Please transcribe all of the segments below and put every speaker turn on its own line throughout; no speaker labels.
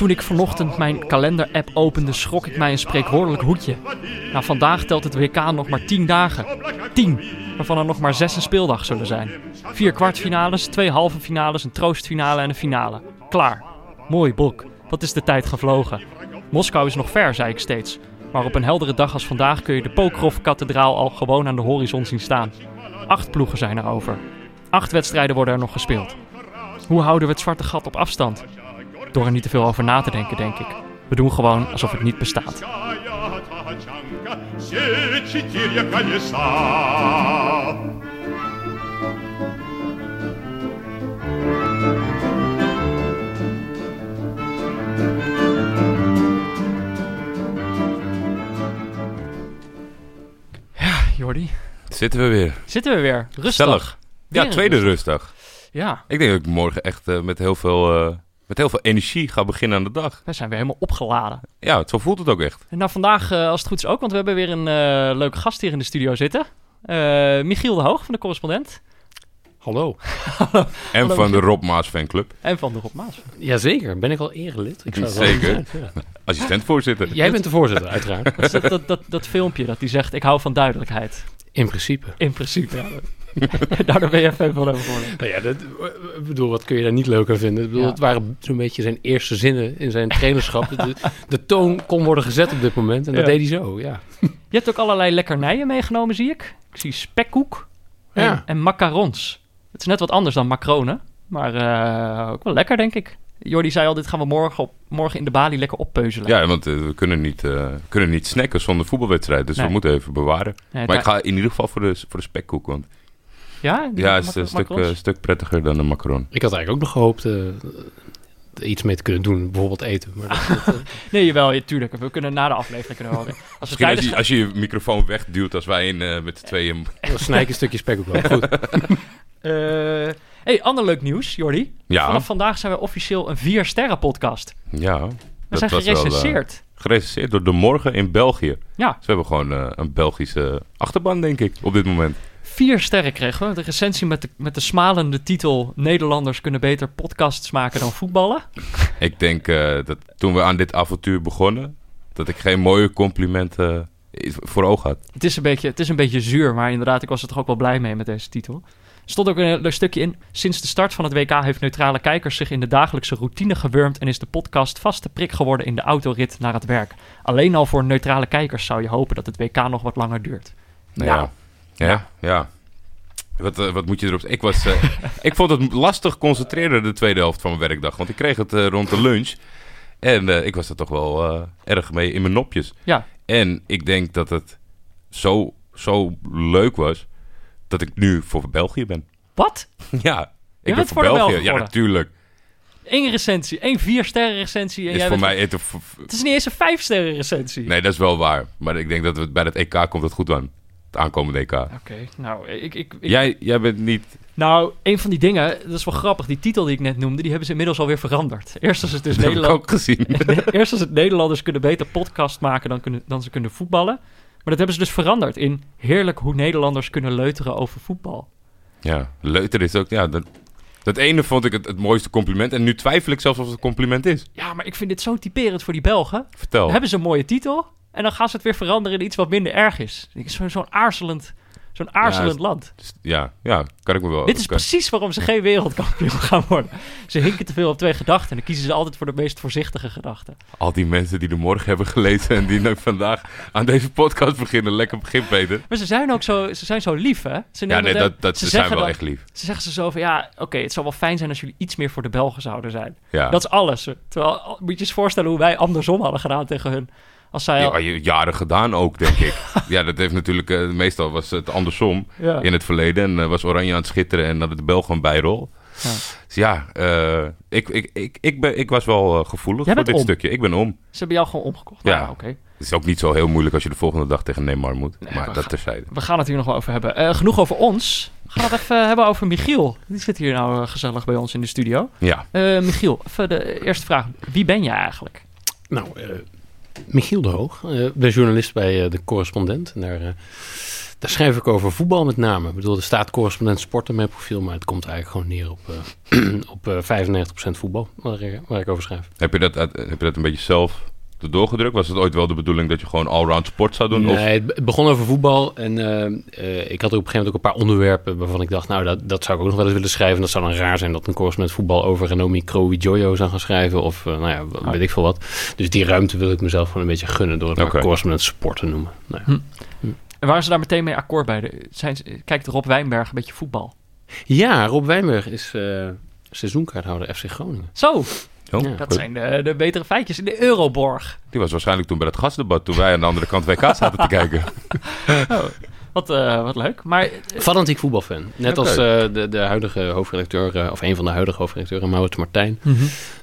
Toen ik vanochtend mijn kalender-app opende, schrok ik mij een spreekwoordelijk hoedje. Nou, vandaag telt het WK nog maar 10 dagen. 10, waarvan er nog maar 6 een speeldag zullen zijn. Vier kwartfinales, twee halve finales, een troostfinale en een finale. Klaar. Mooi boek. Wat is de tijd gevlogen. Moskou is nog ver, zei ik steeds. Maar op een heldere dag als vandaag kun je de Pokrov-kathedraal al gewoon aan de horizon zien staan. Acht ploegen zijn er over. Acht wedstrijden worden er nog gespeeld. Hoe houden we het zwarte gat op afstand? door er niet te veel over na te denken, denk ik. We doen gewoon alsof het niet bestaat.
Ja,
Jordi.
Zitten we weer.
Zitten we weer. Rustig.
Ja, tweede
rustig. Ja.
Ik denk dat ik morgen echt eh, met heel veel... Eh, met heel veel energie ga beginnen aan de dag.
we zijn weer helemaal opgeladen.
Ja, zo voelt het ook echt.
En nou, vandaag, eh, als het goed is ook, want we hebben weer een eh, leuke gast hier in de studio zitten. Eh, Michiel de Hoog van de correspondent.
Hallo.
En
Hallo,
van de. Rob Maas fanclub.
En van de Rob Maas.
Jazeker, ben ik al erelid? Ik zou
Zeker.
ja.
Assistentvoorzitter.
Jij bent de voorzitter, uiteraard.
Dat, dat, dat, dat, dat filmpje dat hij zegt, ik hou van duidelijkheid.
In principe.
In principe, ja. Daardoor ben je fan van hem geworden.
Nou ja, dat, ik bedoel, wat kun je daar niet leuk aan vinden? Ik bedoel,
Ja.
Het waren zo'n beetje zijn eerste zinnen in zijn trainerschap. de, de toon kon worden gezet op dit moment en dat deed hij zo, ja.
Je hebt ook allerlei lekkernijen meegenomen, zie ik. Ik zie spekkoek en,
Ja.
en macarons. Het is net wat anders dan macronen, maar eh, ook wel lekker, denk ik. Jordi zei al, dit gaan we morgen, op, morgen in de balie lekker oppeuzelen.
Ja, want eh, we kunnen niet, eh, kunnen niet snacken zonder voetbalwedstrijd. Dus
Nee.
we moeten even bewaren.
Nee,
Maar ik
daar-
ga in ieder geval voor de, voor de spekkoek. Want
ja, die
ja, het is een stuk, eh, stuk prettiger dan een macaron.
Ik had eigenlijk ook nog gehoopt eh, er iets mee te kunnen doen, bijvoorbeeld eten. Maar dat, dat,
Nee, jawel, ja, tuurlijk. We kunnen na de aflevering kunnen weer. Als we
als je, als je je microfoon wegduwt als wij in, eh, met de tweeën...
dan snij ik een stukje spek ook wel. Goed.
Eh, hey, ander leuk nieuws, Jordi.
Ja,
Vanaf vandaag zijn we officieel een vier sterren podcast.
ja.
We zijn
was wel,
gerecenseerd.
gerecenseerd door De Morgen in België.
Ja,
Dus we hebben gewoon een Belgische achterban, denk ik, op dit moment.
Vier sterren kregen we. De recensie met de, met de smalende titel... Nederlanders kunnen beter podcasts maken dan voetballen.
Ik denk eh, dat toen we aan dit avontuur begonnen, dat ik geen mooie complimenten eh, voor ogen had.
Het is, een beetje, het is een beetje zuur, maar inderdaad, ik was er toch ook wel blij mee met deze titel. Er stond ook een leuk stukje in. Sinds de start van het WK heeft neutrale kijkers zich in de dagelijkse routine gewurmd en is de podcast vaste prik geworden in de autorit naar het werk. Alleen al voor neutrale kijkers zou je hopen dat het WK nog wat langer duurt.
Nou
Nou.
ja, ja. ja. Wat, eh, wat moet je erop Ik, was, eh, ik vond het lastig concentreren de tweede helft van mijn werkdag. Want ik kreeg het eh, rond de lunch. En ik was er toch wel erg mee in mijn nopjes.
Ja,
En ik denk dat het zo, zo leuk was dat ik nu voor België ben.
wat?
Ja, ik ben voor, België. Ja, natuurlijk.
Eén recensie, één vier sterren recensie. En
Is
jij
voor mij het,
Het is niet eens een vijf sterren recensie.
Nee, dat is wel waar. Maar ik denk dat het bij het EK komt het goed aan. Het aankomende EK.
Oké, nou, ik, ik, ik,
Jij, jij bent niet...
nou, een van die dingen, dat is wel grappig, die titel die ik net noemde, die hebben ze inmiddels alweer veranderd. Eerst was het dus Nederland,
ook gezien.
Eerst als het Nederlanders kunnen beter podcast maken dan, kunnen, dan ze kunnen voetballen. Maar dat hebben ze dus veranderd in heerlijk hoe Nederlanders kunnen leuteren over voetbal.
Ja, leuter is ook... Ja, dat, dat ene vond ik het, het mooiste compliment. En nu twijfel ik zelfs of het een compliment is.
Ja, maar ik vind dit zo typerend voor die Belgen.
Vertel.
Dan hebben ze een mooie titel en dan gaan ze het weer veranderen in iets wat minder erg is. Zo- Zo'n aarzelend, zo'n aarzelend
Ja,
land.
Ja, ja, kan ik me wel...
Dit is
kan-
precies waarom ze geen wereldkampioen gaan worden. Ze hinken te veel op twee gedachten en dan kiezen ze altijd voor de meest voorzichtige gedachten.
Al die mensen die de morgen hebben gelezen en die nu vandaag aan deze podcast beginnen. Lekker begin, Peter.
Maar ze zijn ook zo, ze zijn zo lief, hè? Ze
Ja,
nemen
nee,
de-
dat, dat
ze
ze zijn wel
dan-
echt lief.
Ze zeggen ze zo van, ja, oké, het zou wel fijn zijn als jullie iets meer voor de Belgen zouden zijn.
Ja.
Dat is alles. Terwijl, moet je eens voorstellen hoe wij andersom hadden gedaan tegen hun. Als zij al...
Ja, je- jaren gedaan ook, denk ik. ja, dat heeft natuurlijk... eh, meestal was het andersom
Ja.
in het verleden. En eh, was Oranje aan het schitteren en had de Belgen een bijrol.
Ja.
Dus ja, eh, ik, ik, ik, ik, ben, ik was wel gevoelig voor dit
om.
stukje. Ik ben om.
Ze hebben jou gewoon omgekocht.
Ja.
Nou, oké.
Het is ook niet zo heel moeilijk als je de volgende dag tegen Neymar moet.
Nee,
maar dat
gaan-
terzijde.
We gaan het hier nog wel over hebben. Eh, genoeg over ons. We gaan het even hebben over Michiel. Die zit hier nou gezellig bij ons in de studio.
Ja,
Eh, Michiel, even de eerste vraag. Wie ben jij eigenlijk?
Nou, eh, Michiel de Hoog. eh, ben journalist bij eh, De Correspondent. En daar, eh, Daar schrijf ik over voetbal met name. Ik bedoel, er staat correspondent sport in mijn profiel, maar het komt eigenlijk gewoon neer op, eh, op eh 95% voetbal, waar, ik- waar ik over schrijf.
Heb je, dat, heb je dat een beetje zelf doorgedrukt? Was het ooit wel de bedoeling dat je gewoon allround sport zou doen? Of,
Nee, het be- het begon over voetbal en eh, eh, ik had op een gegeven moment ook een paar onderwerpen waarvan ik dacht, nou, dat, dat zou ik ook nog wel eens willen schrijven. Dat zou dan raar zijn dat een correspondent voetbal over Renomi Jojo zou gaan schrijven of, eh, nou ja, weet ik veel wat. Dus die ruimte wil ik mezelf gewoon een beetje gunnen door het maar
Oké.
correspondent sport te noemen. Nou ja.
En waren ze daar meteen mee akkoord bij? De, zijn, ze- kijkt Rob Wijnberg een beetje voetbal?
Ja, Rob Wijnberg is eh, seizoenkaarthouder FC Groningen.
Zo,
Oh,
Ja.
dat zijn de, de betere feitjes in de Euroborg.
Die was waarschijnlijk toen bij het gastdebat, toen wij aan de andere kant WK zaten te kijken.
Oh, wat, eh, wat leuk. Maar eh,
Fanatiek voetbalfan. Net als eh, de, de huidige hoofdredacteur, eh, of een van de huidige hoofdredacteuren, Maurits Martijn.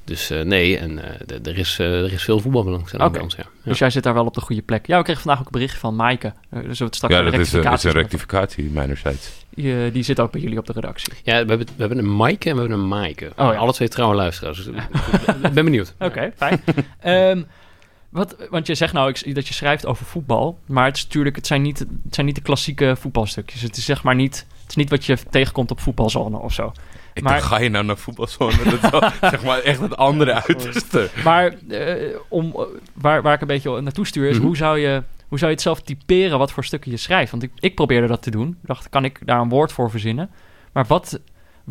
Dus eh, nee, en eh, er, is, eh, er is veel voetbalbelangstelling
Oké.
bij ons, ja. Ja.
Dus jij zit daar wel op de goede plek. Ja, we kregen vandaag ook een berichtje van Maaike. Eh, dus we het straks
Ja, dat is, eh, is een rectificatie mijnerzijds.
Die, eh, die zit ook bij jullie op de redactie.
Ja, we hebben, we hebben een Maaike en we hebben een Maaike.
Oh, ja.
Alle twee trouwe luisteraars. Dus ik ben benieuwd.
Oké, fijn. Ehm, wat, want je zegt nou ik, dat je schrijft over voetbal. Maar het, is natuurlijk, het, zijn niet, het zijn niet de klassieke voetbalstukjes. Het is zeg maar niet, het is niet wat je tegenkomt op voetbalzone of zo.
Ik
Maar-
dacht, ga je nou naar voetbalzone? Dat is wel, zeg maar echt het andere uiterste.
Maar eh, om, waar, waar ik een beetje naartoe stuur is...
Mhm.
hoe, zou je, hoe zou je het zelf typeren wat voor stukken je schrijft? Want ik, ik probeerde dat te doen. Ik dacht, kan ik daar een woord voor verzinnen? Maar wat,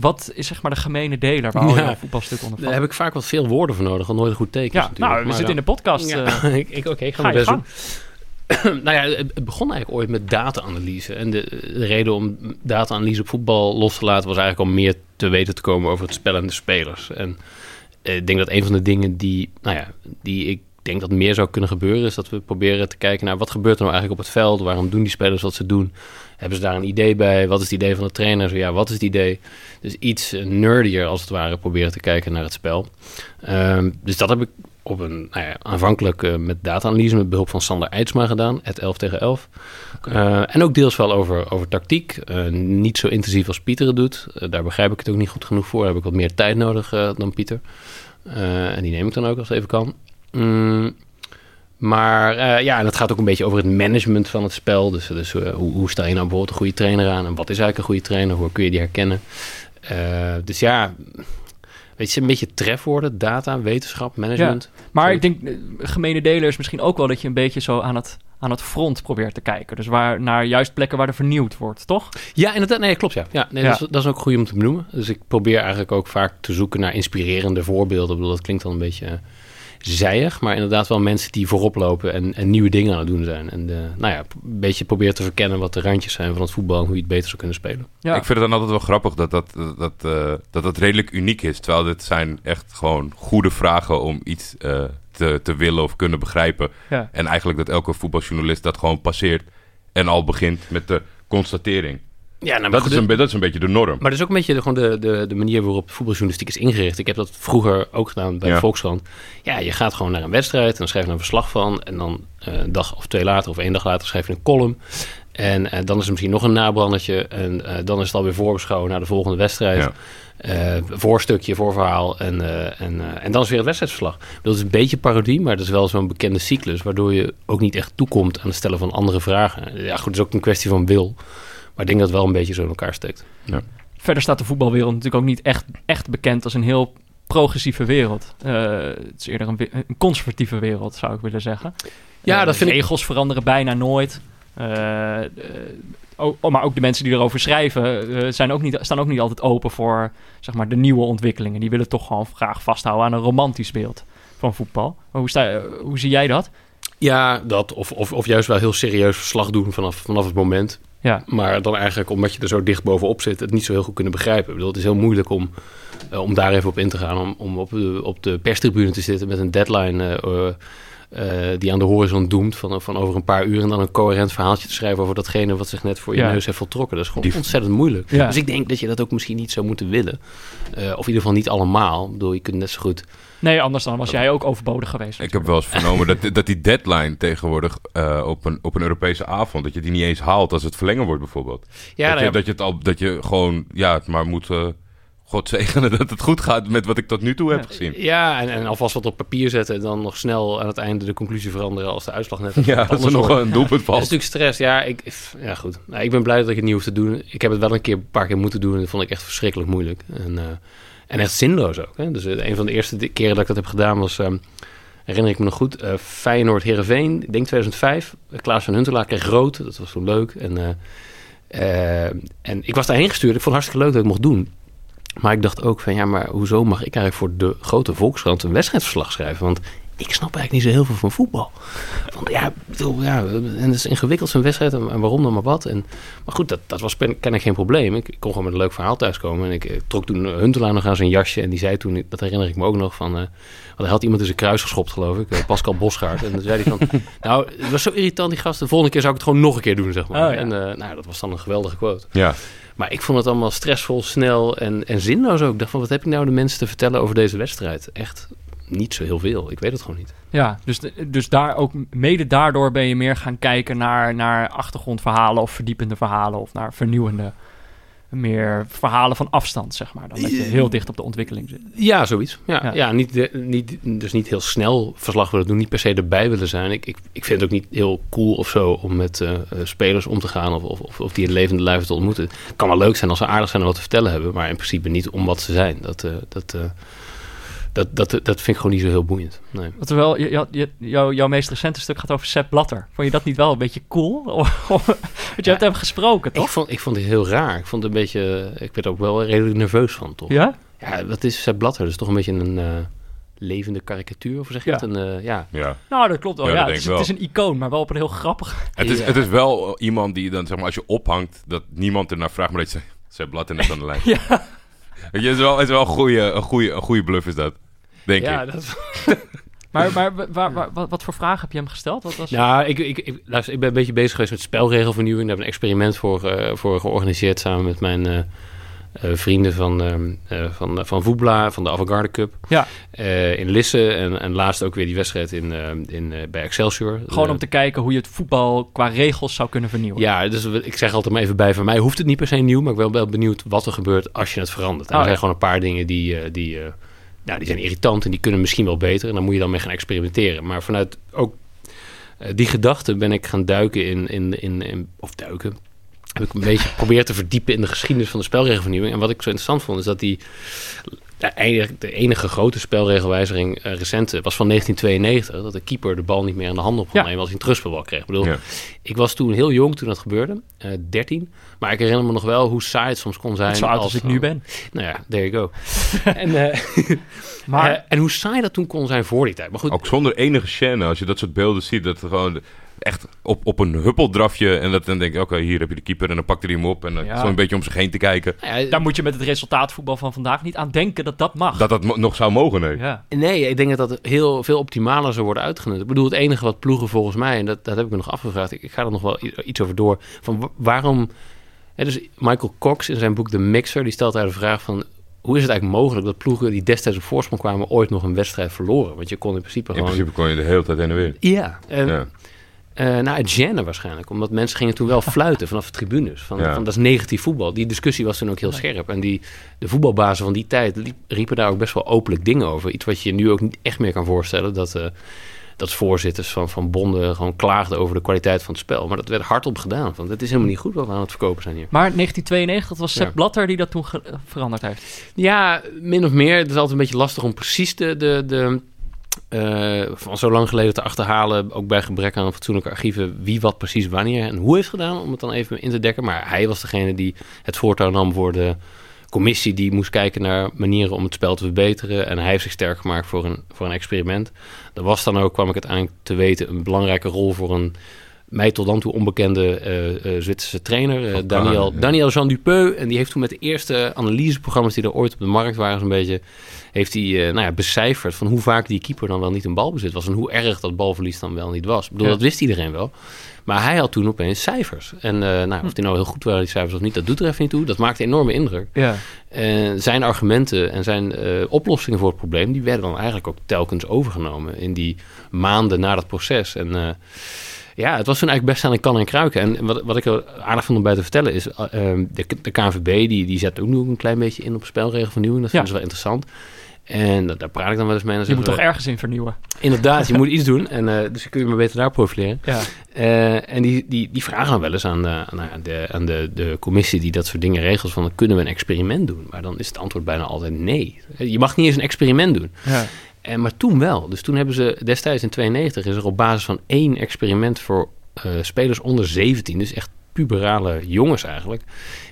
wat is zeg maar de gemene deler waar je
Ja.
een voetbalstuk onder
Daar heb ik vaak wat veel woorden voor nodig, wat nooit een goed teken
Ja,
natuurlijk.
nou, we
Maar
zitten in de podcast.
dan-
eh,
Ja, ik, ik, Oké, ik ga best
gang.
doen. nou ja, het het begon eigenlijk ooit met data-analyse. En de, de reden om data-analyse op voetbal los te laten... was eigenlijk om meer te weten te komen over het spel en de spelers. En eh, ik denk dat een van de dingen die, nou ja, die ik denk dat meer zou kunnen gebeuren... is dat we proberen te kijken naar wat gebeurt er nou eigenlijk op het veld? Waarom doen die spelers wat ze doen? Hebben ze daar een idee bij? Wat is het idee van de trainer? Zo ja, wat is het idee? Dus iets nerdier als het ware proberen te kijken naar het spel. Ehm, dus dat heb ik op een, nou ja, aanvankelijk eh, met data-analyse met behulp van Sander Eidsma gedaan, het 11 tegen 11. Eh, en ook deels wel over, over tactiek. Eh, niet zo intensief als Pieter het doet. Daar begrijp ik het ook niet goed genoeg voor. Daar heb ik wat meer tijd nodig dan Pieter. En die neem ik dan ook als het even kan. Mm, maar eh, ja, en het gaat ook een beetje over het management van het spel. Dus, dus eh, hoe, hoe stel je nou bijvoorbeeld een goede trainer aan? En wat is eigenlijk een goede trainer? Hoe kun je die herkennen? Eh, dus ja, weet je, een beetje trefwoorden, data, wetenschap, management.
Maar
Sorry.
ik denk, eh, gemene deler is misschien ook wel dat je een beetje zo aan het, aan het front probeert te kijken. Dus waar, naar juist plekken waar er vernieuwd wordt, toch?
Ja, inderdaad. Nee, klopt. Ja, ja, nee,
Ja.
Dat, is, dat is ook goed om te benoemen. Dus ik probeer eigenlijk ook vaak te zoeken naar inspirerende voorbeelden. Ik bedoel, dat klinkt dan een beetje eh, zijig, maar inderdaad wel mensen die voorop lopen en, en nieuwe dingen aan het doen zijn. En eh, nou ja, een beetje proberen te verkennen wat de randjes zijn van het voetbal en hoe je het beter zou kunnen spelen.
Ja.
Ik vind het dan altijd wel grappig dat dat, dat, eh, dat, dat redelijk uniek is. Terwijl dit zijn echt gewoon goede vragen om iets eh, te, te willen of kunnen begrijpen.
Ja.
En eigenlijk dat elke voetbaljournalist dat gewoon passeert en al begint met de constatering.
Ja, nou, maar
Dat
goed,
is, een, dat is een beetje de norm.
Maar dat is ook een beetje de, gewoon de, de, de manier waarop voetbaljournalistiek is ingericht. Ik heb dat vroeger ook gedaan bij
Ja.
de Volkskrant. Ja, je gaat gewoon naar een wedstrijd en dan schrijf je een verslag van. En dan eh, een dag of twee later of één dag later schrijf je een column. En eh, dan is er misschien nog een nabrandertje. En eh, dan is het alweer voorbeschouwen naar de volgende wedstrijd.
Ja.
Voorstukje, voorverhaal. En, en, en dan is weer het wedstrijdverslag. Dat is een beetje parodie, maar dat is wel zo'n bekende cyclus. Waardoor je ook niet echt toekomt aan het stellen van andere vragen. Ja, goed, het is ook een kwestie van wil. Maar ik denk dat het wel een beetje zo in elkaar steekt.
Verder staat de voetbalwereld natuurlijk ook niet echt, echt bekend als een heel progressieve wereld. Eh, het is eerder een, een conservatieve wereld, zou ik willen zeggen.
Ja,
Eh,
dat vind ik-
Regels veranderen bijna nooit. Eh, ook- oh, maar ook de mensen die erover schrijven eh, zijn ook niet, staan ook niet altijd open voor zeg maar, de nieuwe ontwikkelingen. Die willen toch gewoon graag vasthouden aan een romantisch beeld van voetbal. Maar hoe, sta, hoe zie jij dat?
Ja, dat. Of, of, of juist wel heel serieus verslag doen vanaf, vanaf het moment.
Ja,
Maar dan eigenlijk, omdat je er zo dicht bovenop zit, het niet zo heel goed kunnen begrijpen. Ik bedoel, het is heel moeilijk om, eh, om daar even op in te gaan. Om, om op, de, op de perstribune te zitten met een deadline eh, eh, eh, die aan de horizon doemt van, van over een paar uur. En dan een coherent verhaaltje te schrijven over datgene wat zich net voor je
Ja.
neus heeft voltrokken. Dat is gewoon
Die-
ontzettend moeilijk.
Ja.
Dus ik denk dat je dat ook misschien niet zou moeten willen. Eh, of in ieder geval niet allemaal. Ik bedoel, je kunt net zo goed...
nee, anders dan was jij ook overbodig geweest.
Ik heb wel eens vernomen dat, dat die deadline tegenwoordig eh, op, een, op een Europese avond... dat je die niet eens haalt als het verlengen wordt bijvoorbeeld.
Ja,
dat,
nou
je,
ja,
dat je het al dat je gewoon ja, het maar moet eh, God zegene dat het goed gaat met wat ik tot nu toe heb gezien.
Ja, en, en alvast wat op papier zetten en dan nog snel aan het einde de conclusie veranderen als de uitslag net
Ja, dat er nog een doelpunt
Dat is
valt.
natuurlijk stress. Ja, ik, ja goed. Nou, ik ben blij dat ik het niet hoef te doen. Ik heb het wel een keer een paar keer moeten doen en dat vond ik echt verschrikkelijk moeilijk. En, eh, en echt zinloos ook. Hè? Dus eh, een van de eerste keren dat ik dat heb gedaan was, ehm, herinner ik me nog goed, eh Feyenoord Heerenveen, ik denk 2005. Eh, Klaas van Huntelaar kreeg rood, dat was zo leuk. En, en ik was daarheen gestuurd. Ik vond het hartstikke leuk dat ik mocht doen. Maar ik dacht ook van, ja, maar hoezo mag ik eigenlijk voor de grote Volkskrant een wedstrijdverslag schrijven? Want ik snap eigenlijk niet zo heel veel van voetbal. Want ja, ik bedoel, ja, en het is ingewikkeld zo'n wedstrijd en, en waarom dan maar wat. En, maar goed, dat, dat was ken ik geen probleem. Ik, ik kon gewoon met een leuk verhaal thuiskomen. En ik, eh, trok toen Huntelaar nog aan zijn jasje en die zei toen, dat herinner ik me ook nog, van... eh, want hij had iemand in zijn kruis geschopt, geloof ik. eh, Pascal Bosgaard. En toen zei hij van... nou, het was zo irritant, die gast. De volgende keer zou ik het gewoon nog een keer doen, zeg maar.
Oh, ja.
En eh, nou, dat was dan een geweldige quote.
Ja.
Maar ik vond het allemaal stressvol, snel en, en zinloos ook. Ik dacht van, wat heb ik nou de mensen te vertellen over deze wedstrijd? Echt niet zo heel veel. Ik weet het gewoon niet.
Ja, dus, dus daar ook mede daardoor ben je meer gaan kijken naar, naar achtergrondverhalen of verdiepende verhalen of naar vernieuwende, meer verhalen van afstand, zeg maar. Dan dat je heel dicht op de ontwikkeling zit.
Ja, zoiets. Ja,
Ja.
ja. niet, de- niet, dus niet heel snel verslag willen doen. Niet per se erbij willen zijn. Ik, ik, ik vind het ook niet heel cool of zo om met eh, eh, spelers om te gaan of, of, of, die in levende lijven te ontmoeten. Het kan wel leuk zijn als ze aardig zijn en wat te vertellen hebben, maar in principe niet om wat ze zijn. Dat, eh, dat, dat, dat, dat vind ik gewoon niet zo heel boeiend. Nee.
Wat terwijl je, je, je- jouw- jouw meest recente stuk gaat over Sepp Blatter. Vond je dat niet wel een beetje cool? Want je hebt hem gesproken,
Ik
toch?
vond, ik vond het heel raar. Ik vond het een beetje. Ik werd er ook wel redelijk nerveus van, toch?
Ja?
Ja, dat is Sepp Blatter. Dat is toch een beetje een eh, levende karikatuur, of zeg je
Ja.
het? Een, eh, ja.
ja.
Nou, dat klopt wel.
Ja,
Ja,
dat
het, is,
ik
het is een icoon, maar wel op een heel grappig...
Het, is,
Ja.
het is wel iemand die dan, zeg maar, als je ophangt, dat niemand ernaar vraagt, maar dat je zegt, ze blad net aan de lijn.
Ja.
Weet je, het is wel, het is wel een, goede, een, goede, een goede bluff is dat. Denk
Ja,
ik.
dat,
Maar, maar waar, waar- wat, wat voor vragen heb je hem gesteld? Wat was...
Nou, ik, ik, ik, luister, ik ben een beetje bezig geweest met spelregelvernieuwing. Daar heb ik een experiment voor, eh, voor georganiseerd samen met mijn eh, eh, vrienden van, ehm, eh, van, van Voetbla, van de Avantgarde Cup.
Ja.
Eh, in Lisse en, en laatst ook weer die wedstrijd in, ehm, in, eh, bij Excelsior.
Gewoon om te kijken hoe je het voetbal qua regels zou kunnen vernieuwen.
Ja, dus ik zeg altijd maar even bij, voor mij hoeft het niet per se nieuw, maar ik ben wel benieuwd wat er gebeurt als je het verandert. En
Oh,
er zijn
ja.
gewoon een paar dingen die, eh, die, eh, nou, die zijn irritant en die kunnen misschien wel beter. En dan moet je dan mee gaan experimenteren. Maar vanuit ook eh, die gedachte ben ik gaan duiken in, in, in, of duiken, heb ik een beetje geprobeerd te verdiepen in de geschiedenis van de spelregelvernieuwing. En wat ik zo interessant vond, is dat die de enige grote spelregelwijziging recent was van 1992. Dat de keeper de bal niet meer aan de hand op kon
Ja.
nemen als hij een terugspelbal kreeg. Ik bedoel,
Ja.
ik was toen heel jong toen dat gebeurde, eh 13. Maar ik herinner me nog wel hoe saai het soms kon zijn.
Zo oud als ik nu ben.
Nou ja, there you go. en, eh,
Maar
en hoe saai dat toen kon zijn voor die tijd. Maar goed,
Ook zonder enige chaîne, als je dat soort beelden ziet, dat er gewoon echt op, op een huppeldrafje en dat dan denk ik, oké, hier heb je de keeper en dan pakt hij hem op en dan
Ja.
zo een beetje om zich heen te kijken.
nou ja,
daar moet je met het resultaatvoetbal van vandaag niet aan denken dat dat mag.
Dat dat mo- nog zou mogen, nee.
ja.
Nee, ik denk dat dat heel veel optimaler zou worden uitgenut. Ik bedoel, het enige wat ploegen volgens mij, en dat, dat heb ik me nog afgevraagd, ik, ik ga er nog wel iets over door, van wa- waarom... Hè, dus Michael Cox in zijn boek The Mixer, die stelt daar de vraag van... Hoe is het eigenlijk mogelijk dat ploegen die destijds op voorsprong kwamen ooit nog een wedstrijd verloren? Want je kon in principe
In
gewoon...
principe kon je de hele tijd heen en weer.
Ja, en,
Ja.
Eh, nou, het gêne waarschijnlijk. Omdat mensen gingen toen wel fluiten vanaf de tribunes. Van,
Ja.
van dat is negatief voetbal. Die discussie was toen ook heel scherp. En die, de voetbalbazen van die tijd liep- riepen daar ook best wel openlijk dingen over. Iets wat je nu ook niet echt meer kan voorstellen. Dat, eh, dat voorzitters van, van bonden gewoon klaagden over de kwaliteit van het spel. Maar dat werd hardop gedaan. Van, het is helemaal niet goed wat we aan het verkopen zijn hier.
Maar 1992, dat was Sepp
Ja.
Blatter die dat toen veranderd heeft.
Ja, min of meer. Het is altijd een beetje lastig om precies de, de, de, eh, van zo lang geleden te achterhalen, ook bij gebrek aan fatsoenlijke archieven, wie wat precies wanneer en hoe heeft gedaan, om het dan even in te dekken. Maar hij was degene die het voortouw nam voor de commissie die moest kijken naar manieren om het spel te verbeteren. En hij heeft zich sterk gemaakt voor een, voor een experiment. Er was dan ook, kwam ik uiteindelijk te weten, een belangrijke rol voor een mij tot dan toe onbekende eh, eh, Zwitserse trainer, eh, Daniel. Daniel Jean Dupeu. En die heeft toen met de eerste analyseprogramma's die er ooit op de markt waren, zo'n beetje, heeft hij nou ja, becijferd van hoe vaak die keeper dan wel niet een balbezit was. En hoe erg dat balverlies dan wel niet was. Ik bedoel,
Ja.
dat wist iedereen wel. Maar hij had toen opeens cijfers. En nou, of die nou heel goed waren, die cijfers of niet, dat doet er even niet toe. Dat maakte enorme indruk.
Ja.
Zijn argumenten en zijn oplossingen voor het probleem, die werden dan eigenlijk ook telkens overgenomen in die maanden na dat proces. En Ja, het was toen eigenlijk best aan een kan en kruiken. En wat, wat ik er aardig vond om bij te vertellen is... eh, ehm, de, de KNVB die, die zet ook nog een klein beetje in op spelregelvernieuwing. Dat
Ja.
vinden ze wel interessant. En da- daar praat ik dan wel eens mee. En
Je moet toch ergens in vernieuwen.
we, Inderdaad, je moet iets doen. En, eh, dus kun je maar beter daar profileren.
Ja.
Eh, en die, die, die vragen dan wel eens aan, de, aan, de, aan de, de commissie die dat soort dingen regelt... van kunnen we een experiment doen? Maar dan is het antwoord bijna altijd nee. Je mag niet eens een experiment doen.
ja.
En, maar toen wel. Dus toen hebben ze destijds in 92 is er op basis van één experiment voor eh, spelers onder 17, dus echt puberale jongens eigenlijk,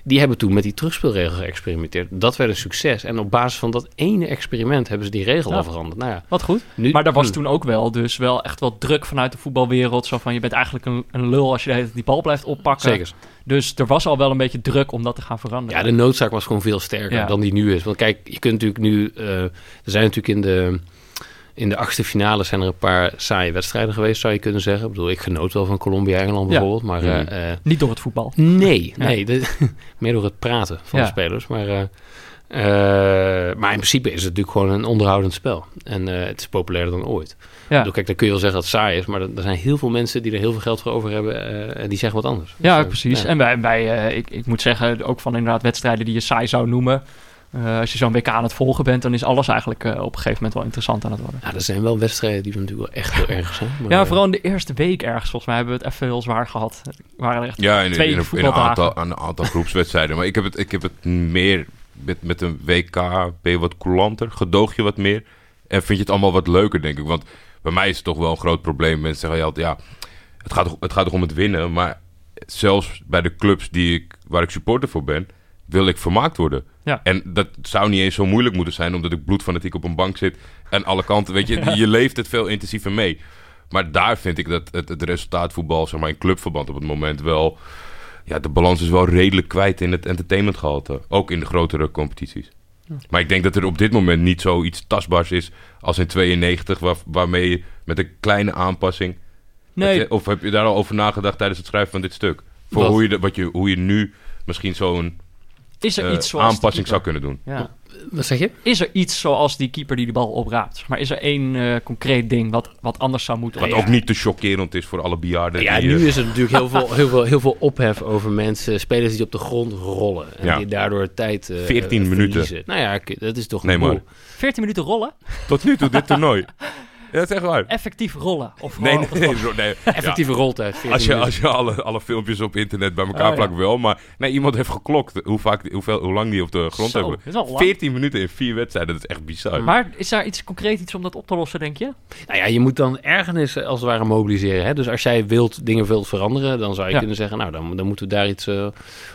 die hebben toen met die terugspeelregel geëxperimenteerd. Dat werd een succes. En op basis van dat ene experiment hebben ze die regel
Ja.
al veranderd. Nou ja,
Wat goed.
nu,
Maar daar was
hm.
toen ook wel, dus wel echt wel druk vanuit de voetbalwereld. Zo van, je bent eigenlijk een, een lul als je die bal blijft oppakken.
Zeker.
Dus er was al wel een beetje druk om dat te gaan veranderen.
Ja, de noodzaak was gewoon veel sterker
Ja.
dan die nu is. Want kijk, je kunt natuurlijk nu... eh, er zijn natuurlijk in de, in de achtste finale zijn er een paar saaie wedstrijden geweest, zou je kunnen zeggen. Ik bedoel, ik genoot wel van Colombia-Engeland
Ja.
bijvoorbeeld. Maar eh, eh,
Niet door het voetbal.
Nee,
Ja.
nee. de- meer door het praten van
Ja.
de spelers. Maar, eh, eh, maar in principe is het natuurlijk gewoon een onderhoudend spel. En eh, het is populairder dan ooit.
Ja,
bedoel, kijk, dan kun je wel zeggen dat het saai is. Maar er, er zijn heel veel mensen die er heel veel geld voor over hebben. eh, en die zeggen wat anders.
ja
Dus,
precies.
ja.
En bij, bij eh, ik, ik moet zeggen, ook van inderdaad wedstrijden die je saai zou noemen. Eh, als je zo'n WK aan het volgen bent, dan is alles eigenlijk eh, op een gegeven moment wel interessant aan het worden.
Ja, er zijn wel wedstrijden die natuurlijk wel echt heel erg zijn. Maar,
Ja,
eh,
vooral in de eerste week ergens. Volgens mij hebben we het even heel zwaar gehad. Er waren er echt
Ja, in,
twee
in, een- in een
voetbaldagen.
aantal, aan een aantal groepswedstrijden. Maar ik heb het, ik heb het meer met, met een WK. Ben je wat coulanter? Gedoog je wat meer? En vind je het allemaal wat leuker, denk ik? Want bij mij is het toch wel een groot probleem. Mensen zeggen altijd, ja, het gaat, toch- het gaat toch om het winnen. Maar zelfs bij de clubs die ik, waar ik supporter voor ben, wil ik vermaakt worden.
Ja.
En dat zou niet eens zo moeilijk moeten zijn, omdat ik bloedfanatiek op een bank zit. En alle kanten, weet je, je leeft het veel intensiever mee. Maar daar vind ik dat het, het resultaatvoetbal, zeg maar in clubverband op het moment wel... Ja, de balans is wel redelijk kwijt in het entertainmentgehalte. Ook in de grotere competities. Maar ik denk dat er op dit moment niet zoiets tastbaars is als in 92, waar, waarmee je met een kleine aanpassing...
Nee,
Heb je- of heb je daar al over nagedacht tijdens het schrijven van dit stuk? Voor hoe je, de, wat je, hoe je nu misschien zo'n
is er
eh,
iets zoals die
aanpassing zou
keeper?
kunnen doen.
Ja.
Wat zeg je?
Is er iets zoals die keeper die de bal opraapt? Maar is er één eh, concreet ding wat, wat anders zou moeten?
Wat
Ja.
ook niet te chockerend is voor alle bejaarden.
Ja,
die,
nu
eh,
is er natuurlijk heel veel, heel, veel, heel veel ophef over mensen, spelers die op de grond rollen. En
Ja.
die daardoor tijd eh
14
eh,
minuten.
verliezen. Nou ja, dat is toch
Nee, maar-
boel.
14 minuten rollen?
Tot nu toe dit toernooi. Ja, dat is echt waar.
Effectief rollen? Of
Nee, nee, nee.
Effectieve roltijd. 14
Als je,
minuten.
als je alle, alle filmpjes op internet bij elkaar
Oh, ja.
plakt, wel. Maar nee, iemand heeft geklokt hoe, vaak, hoeveel, hoe lang die op de grond
Zo,
hebben.
dat is lang.
14 minuten in vier wedstrijden, dat is echt bizar.
Maar is daar iets concreet iets om dat op te lossen, denk je?
Nou ja, je moet dan ergernis eh, als het ware mobiliseren. Hè? Dus als jij wilt, dingen wilt veranderen, dan zou je
Ja.
kunnen zeggen, nou, dan, dan moeten we daar iets eh,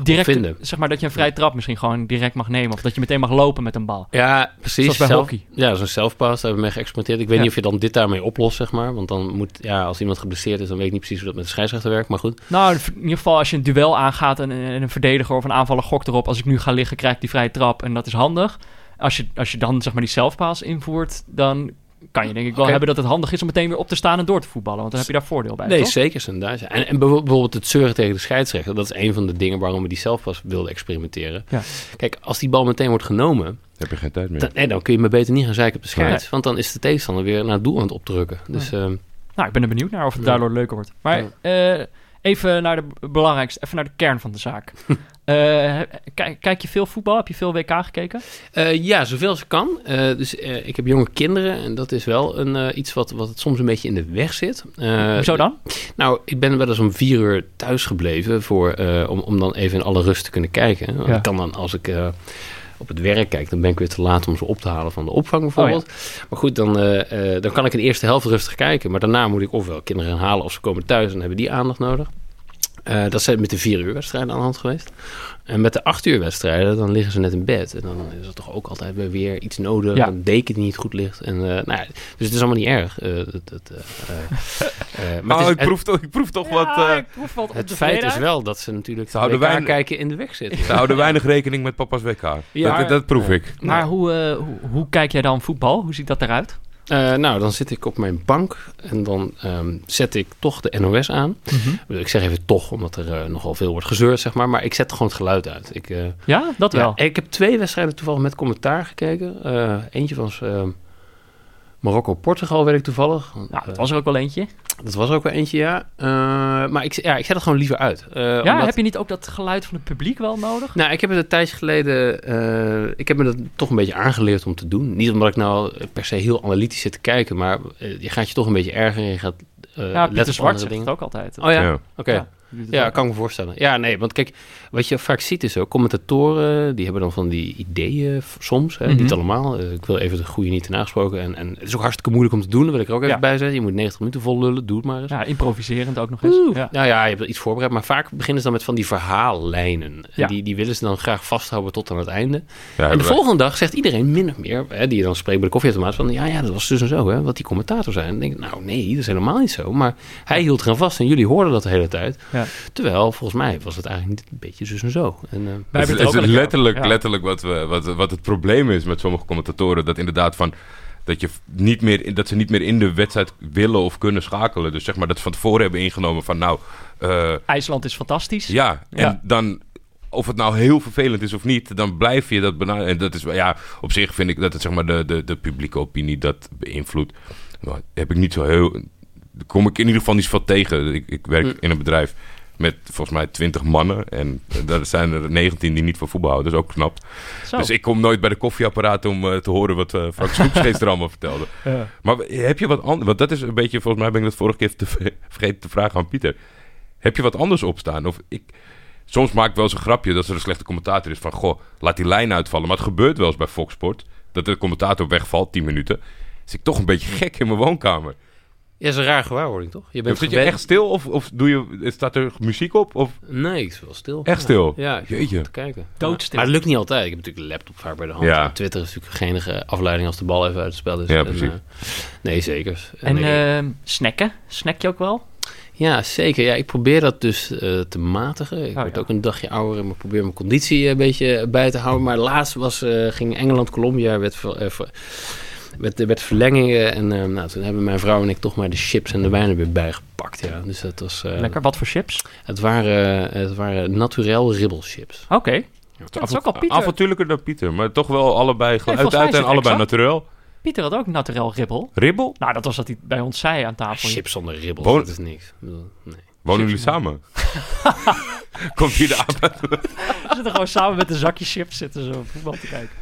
Direct,
vinden.
zeg maar dat je een vrije trap misschien gewoon direct mag nemen. Of dat je meteen mag lopen met een bal.
Ja, precies.
Zoals bij
Zelf-
hockey.
Ja, zo'n selfpass, daar hebben we mee geëxperimenteerd. Ik weet
Ja.
niet of je dan dit daarmee oplost, zeg maar. Want dan moet, ja, als iemand geblesseerd is, dan weet ik niet precies hoe dat met de scheidsrechter werkt. Maar goed.
Nou, in ieder geval als je een duel aangaat en, en een verdediger of een aanvaller gokt erop. Als ik nu ga liggen, krijg ik die vrije trap en dat is handig. Als je, als je dan zeg maar die selfpass invoert, dan kan je denk ik wel hebben dat het handig is om meteen weer op te staan en door te voetballen. Want dan heb je daar voordeel bij,
Nee,
toch?
zeker. zijn daar. En, en bijvo- bijvoorbeeld het zeuren tegen de scheidsrechter. Dat is een van de dingen waarom we die selfpass wilden experimenteren.
Ja.
Kijk, als die bal meteen wordt genomen,
heb je geen tijd meer.
dan, nee, dan kun je maar beter niet gaan zeiken op de scheids. Want dan is de tegenstander weer naar het doel aan het opdrukken. Dus ehm,
Nou, ik ben er benieuwd naar of het daardoor leuker wordt. Maar eh, even naar de belangrijkste, even naar de kern van de zaak. Eh, kijk, kijk je veel voetbal? Heb je veel WK gekeken?
Eh, ja, zoveel als ik kan. Eh, dus ik heb jonge kinderen en dat is wel een, iets wat, wat het soms een beetje in de weg zit.
Hoezo dan?
Nou, ik ben wel eens om vier uur thuis gebleven voor, om, om dan even in alle rust te kunnen kijken.
Ja.
Ik kan dan, als ik op het werk kijk, dan ben ik weer te laat om ze op te halen van de opvang bijvoorbeeld. Maar goed, dan, eh, eh, dan kan ik in de eerste helft rustig kijken. Maar daarna moet ik ofwel kinderen halen of ze komen thuis en hebben die aandacht nodig. Eh, dat zijn met de vier uur wedstrijden aan de hand geweest. En met de acht uur wedstrijden, dan liggen ze net in bed. En dan is er toch ook altijd weer, weer iets nodig.
Ja.
Een deken die niet goed ligt. En, eh, nou ja, dus het is allemaal niet erg. Eh, dat, eh, eh, eh, maar
Oh,
is-
ik, proef toch, ik proef toch wat... eh,
ik proef wat
het feit is wel dat ze natuurlijk
Ze weinig-
kijken in de weg zitten.
ze houden weinig rekening met papa's WK.
Ja.
dat, dat proef ik.
Maar hoe, eh, hoe, hoe kijk jij dan voetbal? Hoe ziet dat eruit?
Eh, nou, dan zit ik op mijn bank en dan ehm, zet ik toch de NOS aan. Ik bedoel, Ik zeg even toch, omdat er eh, nogal veel wordt gezeurd, zeg maar. Maar ik zet gewoon het geluid uit. Ik, eh,
Ja, dat wel.
Ja, ik heb twee wedstrijden toevallig met commentaar gekeken. Eentje was ehm, Marokko-Portugal weet ik toevallig.
Nou, dat was er ook wel eentje.
Dat was er ook wel eentje, ja. Eh, maar ik, ja, ik zet het gewoon liever uit. Eh,
Ja,
omdat-
heb je niet ook dat geluid van het publiek wel nodig?
Nou, ik heb het een tijdje geleden... eh, ik heb me dat toch een beetje aangeleerd om te doen. Niet omdat ik nou per se heel analytisch zit te kijken... maar eh, je gaat je toch een beetje ergeren. en Je gaat eh
ja,
letten
Pieter
op
Zwart zegt het ook altijd.
Oh ja?
Ja.
Oké.
Ja,
Ja, kan ik me voorstellen. Ja, nee, want kijk, wat je vaak ziet is ook, commentatoren, die hebben dan van die ideeën soms, hè,
Mhm.
niet allemaal. Eh, ik wil even de goede niet te nagesproken. En, en het is ook hartstikke moeilijk om te doen, dat wil ik er ook even
Ja.
bij zeggen. Je moet 90 minuten vol lullen, doe het maar eens.
Ja, improviserend ook nog eens.
Oeh.
Ja.
Nou ja, je hebt wel iets voorbereid, maar vaak beginnen ze dan met van die verhaallijnen. En
Ja.
die, die willen ze dan graag vasthouden tot aan het einde.
Ja,
en de volgende dag zegt iedereen min of meer, hè, die je dan spreekt bij de koffieautomaat, van ja, ja, dat was dus en zo, hè, wat die commentator zei. En dan denk ik, nou nee, dat is helemaal niet zo. Maar hij hield eraan vast en jullie hoorden dat de hele tijd.
Ja.
Terwijl, volgens mij was het eigenlijk niet een beetje dus en zo. En, eh,
Wij
Het is,
het
het letterlijk.
Ja.
letterlijk wat, we, wat, wat het probleem is met sommige commentatoren. Dat inderdaad van dat, je niet meer, dat ze niet meer in de wedstrijd willen of kunnen schakelen. Dus zeg maar dat ze van tevoren hebben ingenomen van nou, eh,
IJsland is fantastisch.
ja. En
Ja.
dan, of het nou heel vervelend is of niet, dan blijf je dat benaderen. En dat is, ja, op zich vind ik dat het zeg maar de, de, de publieke opinie dat beïnvloedt. Maar heb ik niet zo heel, kom ik in ieder geval niet zo van tegen. Ik, ik werk
Hm.
in een bedrijf met volgens mij 20 mannen. En daar zijn er 19 die niet van voetbal houden. Dat is ook knap.
Zo.
Dus ik kom nooit bij de koffieapparaat om eh, te horen wat eh Frank Snoeps gisteren allemaal vertelde.
Ja.
Maar heb je wat anders? Want dat is een beetje, volgens mij ben ik dat vorige keer te ver- vergeten te vragen aan Pieter. Heb je wat anders opstaan? Of ik, soms maak ik wel eens een grapje dat er een slechte commentator is van, goh, laat die lijn uitvallen. Maar het gebeurt wel eens bij Fox Sport, dat de commentator wegvalt, 10 minuten. Dus ik toch een beetje gek in mijn woonkamer.
Ja, is een raar gewaarwording, toch? Je bent
Zit je
gewend-
echt stil of, of doe je, staat er muziek op? Of
Nee, ik is wel stil.
echt stil?
Ja,
Jeetje.
te kijken.
Doodstil.
Maar het lukt niet altijd. Ik heb natuurlijk een laptop vaak bij de hand.
Ja.
En Twitter is natuurlijk geen enige afleiding als de bal even uit het spel is.
Ja,
En,
precies.
eh, nee, zeker.
En
nee,
ehm, snacken? Snack je ook wel?
Ja, zeker. Ja, ik probeer dat dus eh, te matigen. Ik
Oh,
word
ja.
ook een dagje ouder en ik probeer mijn conditie een beetje bij te houden. Maar laatst was, eh, ging Engeland-Colombia, werd, ver- eh, ver- werd, werd verlengingen. En eh, nou, toen hebben mijn vrouw en ik toch maar de chips en de wijn er weer bijgepakt. Ja. Dus dat was, eh,
Lekker. Wat voor chips?
Het waren, het waren naturel ribbelchips.
Oké. Dat is ook al Pieter.
Avontuurlijker dan Pieter, maar toch wel allebei geluid uit en allebei
exact.
naturel.
Pieter had ook naturel ribbel.
Ribbel?
Nou, dat was wat hij bij ons zei aan tafel.
Chips zonder ribbels,
Woon-
dat is niks. Ik bedoel, Nee.
Wonen jullie samen? Komt hier de avond?
We zitten gewoon samen met een zakje chips zitten zo voetbal te kijken.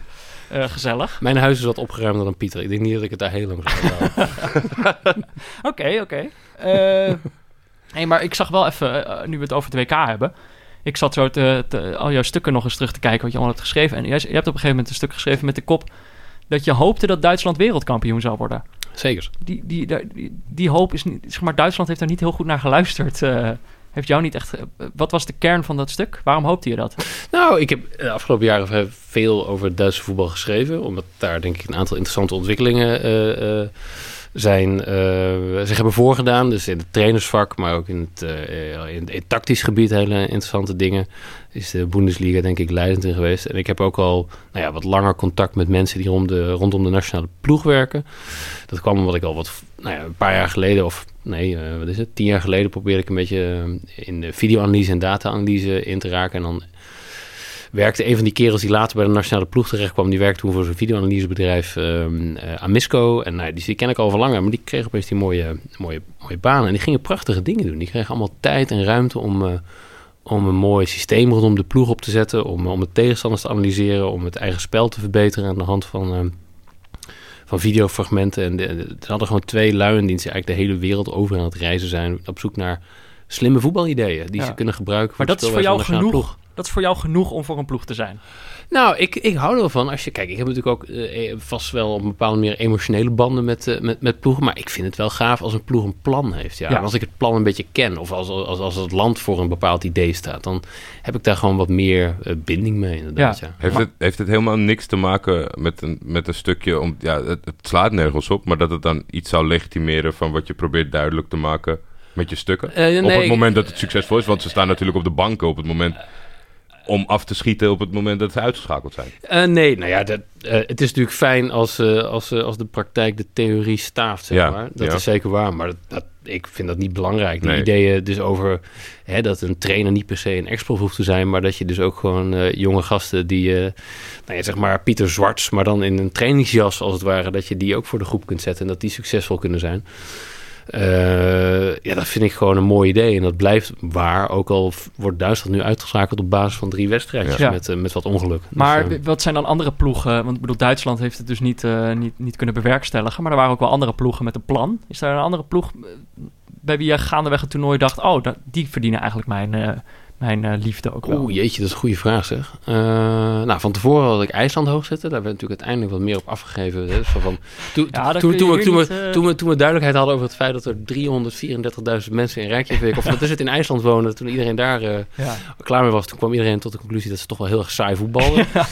Eh, gezellig.
Mijn huis is wat opgeruimder dan Pieter. Ik denk niet dat ik het daar heel lang zou houden.
Oké, oké. Eh, hey, maar ik zag wel even, eh, nu we het over het WK hebben. Ik zat zo te, te- al jouw stukken nog eens terug te kijken wat je allemaal hebt geschreven. En jij, je hebt op een gegeven moment een stuk geschreven met de kop dat je hoopte dat Duitsland wereldkampioen zou worden.
Zeker.
Die, die, die, die, die hoop is niet, zeg maar, Duitsland heeft daar niet heel goed naar geluisterd. eh, heeft jou niet echt. eh, wat was de kern van dat stuk? Waarom hoopte je dat?
Nou, ik heb de afgelopen jaren veel over Duitse voetbal geschreven. Omdat daar denk ik een aantal interessante ontwikkelingen eh, eh, zijn, eh, zich hebben voorgedaan. Dus in het trainersvak, maar ook in het, eh, in het tactisch gebied hele interessante dingen. Is de Bundesliga denk ik leidend in geweest. En ik heb ook al nou ja, wat langer contact met mensen die rond de, rondom de nationale ploeg werken. Dat kwam omdat ik al wat, nou ja, een paar jaar geleden, of nee, eh, wat is het? Tien jaar geleden probeerde ik een beetje eh, in de videoanalyse en data-analyse in te raken. En dan werkte een van die kerels die later bij de nationale ploeg terecht kwam. Die werkte toen voor zo'n videoanalysebedrijf eh, Amisco. En nou, die, ken ik al van langer, maar die kreeg opeens die mooie, mooie, mooie banen. En die gingen prachtige dingen doen. Die kregen allemaal tijd en ruimte om, om een mooi systeem rondom de ploeg op te zetten. Om, om de tegenstanders te analyseren. Om het eigen spel te verbeteren aan de hand van, ehm, van videofragmenten. En de, de- er hadden gewoon twee lui in dienst die eigenlijk de hele wereld over aan het reizen zijn. Op zoek naar slimme voetbalideeën die
Ja.
ze kunnen gebruiken.
Maar
de
dat is voor jou genoeg. Dat is voor jou genoeg om voor een ploeg te zijn.
Nou, ik, ik hou er wel van. Als je, kijk, ik heb natuurlijk ook eh, vast wel op een bepaalde manier emotionele banden met, eh, met, met ploegen. Maar ik vind het wel gaaf als een ploeg een plan heeft. Ja.
Ja.
En als ik het plan een beetje ken, of als, als, als het land voor een bepaald idee staat, dan heb ik daar gewoon wat meer eh, binding mee. Inderdaad, ja.
Heeft het, heeft het helemaal niks te maken met een, met een stukje om. Ja, het, het slaat nergens op, maar dat het dan iets zou legitimeren van wat je probeert duidelijk te maken met je stukken.
Eh,
op het moment dat het succesvol is, want ze staan natuurlijk op de banken op het moment. Om af te schieten op het moment dat ze uitgeschakeld zijn.
Eh, nee, nou ja, dat, eh, het is natuurlijk fijn als, eh, als, als de praktijk de theorie staaft, zeg
Ja,
maar. Dat
ja.
is zeker waar, maar dat, dat- ik vind dat niet belangrijk. Die
Nee.
ideeën dus over hè, dat een trainer niet per se een ex-prof hoeft te zijn... maar dat je dus ook gewoon jonge gasten die, nou ja, zeg maar Pieter Zwarts... maar dan in een trainingsjas als het ware, dat je die ook voor de groep kunt zetten... en dat die succesvol kunnen zijn. Eh, ja, dat vind ik gewoon een mooi idee. En dat blijft waar. Ook al wordt Duitsland nu uitgeschakeld op basis van drie wedstrijdjes
Ja.
met, eh, met wat ongeluk. Dus,
Maar
eh,
wat zijn dan andere ploegen? Want ik bedoel, Duitsland heeft het dus niet, eh, niet, niet kunnen bewerkstelligen. Maar er waren ook wel andere ploegen met een plan. Is daar een andere ploeg bij wie je gaandeweg het toernooi dacht... oh, die verdienen eigenlijk mijn, mijn eh, liefde ook wel?
Oeh, jeetje, dat is een goede vraag zeg. Eh, nou, van tevoren had ik IJsland hoog zitten. Daar werd natuurlijk uiteindelijk wat meer op afgegeven. Hè. Dus van, van, toen,
Ja,
we,
hier
toen, we,
niet,
toen, we, toen we duidelijkheid hadden over het feit dat er 334.000 mensen in Reykjavik... of dat is het in IJsland wonen, toen iedereen daar eh,
Ja.
klaar mee was... toen kwam iedereen tot de conclusie dat ze toch wel heel erg saai voetballen.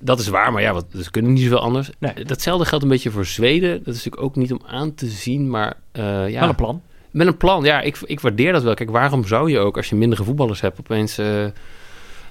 Dat is waar, maar ja, wat, ze kunnen niet zoveel anders.
Nee.
Datzelfde geldt een beetje voor Zweden. Dat is natuurlijk ook niet om aan te zien, maar ja...
Wel een plan.
Met een plan, ja, ik, ik waardeer dat wel. Kijk, waarom zou je ook, als je mindere voetballers hebt, opeens eh,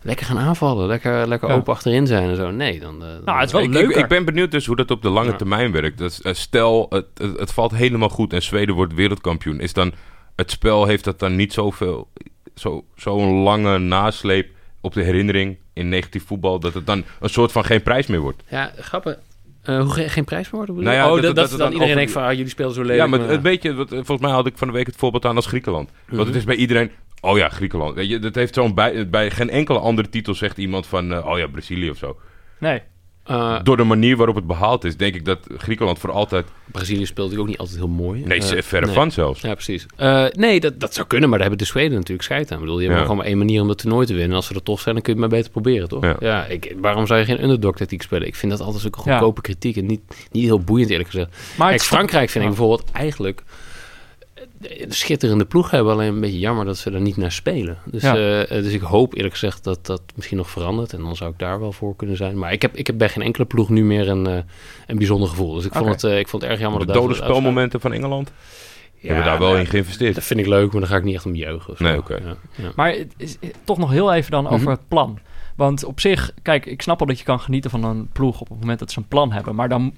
lekker gaan aanvallen? Lekker, lekker
Ja.
open achterin zijn en zo? Nee, dan... eh, dan
Nou, het is wel
ik, ik,
leuker.
ik ben benieuwd dus hoe dat op de lange
Ja.
termijn werkt. Dus, eh, stel, het, het, het valt helemaal goed en Zweden wordt wereldkampioen. Is dan het spel, heeft dat dan niet zoveel, zo, zo'n lange nasleep op de herinnering in negatief voetbal, dat het dan een soort van geen prijs meer wordt?
Ja, grappig. Eh, hoe ge- geen prijs meer worden?
Nou ja,
oh,
dat-
dat,
dat
dat,
het
dan iedereen
over-
denkt van, ah, jullie spelen zo lelijk.
ja, maar een beetje, wat, volgens mij had ik van de week het voorbeeld aan als Griekenland. Want het is bij iedereen, oh ja, Griekenland. Weet je, dat heeft zo'n bij, bij geen enkele andere titel zegt iemand van, eh, oh ja, Brazilië of zo.
Nee.
Eh,
Door de manier waarop het behaald is, denk ik dat Griekenland voor altijd,
Brazilië speelt natuurlijk ook niet altijd heel mooi.
nee,
Eh,
verre
nee.
van zelfs.
Ja, precies. Eh, nee, dat, dat zou kunnen, maar daar hebben de Zweden natuurlijk scheid aan. Ik bedoel, je hebt
Ja.
gewoon maar één manier om dat toernooi te winnen. En als ze er toch zijn, dan kun je het maar beter proberen, toch?
Ja.
Ja, ik, waarom zou je geen underdog-tactiek spelen? Ik vind dat altijd
Ja.
goedkope kritiek en niet, niet heel boeiend, eerlijk gezegd.
Maar
Kijk, Frankrijk vind ik bijvoorbeeld eigenlijk een schitterende ploeg hebben. Alleen een beetje jammer dat ze er niet naar spelen. Dus,
Ja.
eh, dus ik hoop eerlijk gezegd dat dat misschien nog verandert. En dan zou ik daar wel voor kunnen zijn. Maar ik heb, ik heb bij geen enkele ploeg nu meer een, eh, een bijzonder gevoel. Dus ik vond, het, eh, ik vond het erg jammer
De
dat
dode spelmomenten van Engeland
Ja,
hebben daar wel
nou,
in geïnvesteerd.
Dat vind ik leuk, maar dan ga ik niet echt om zo.
Nee, oké.
Ja, ja.
Maar het is, toch nog heel even dan over
Mhm.
het plan. Want op zich, kijk, ik snap al dat je kan genieten van een ploeg op het moment dat ze een plan hebben. Maar dan,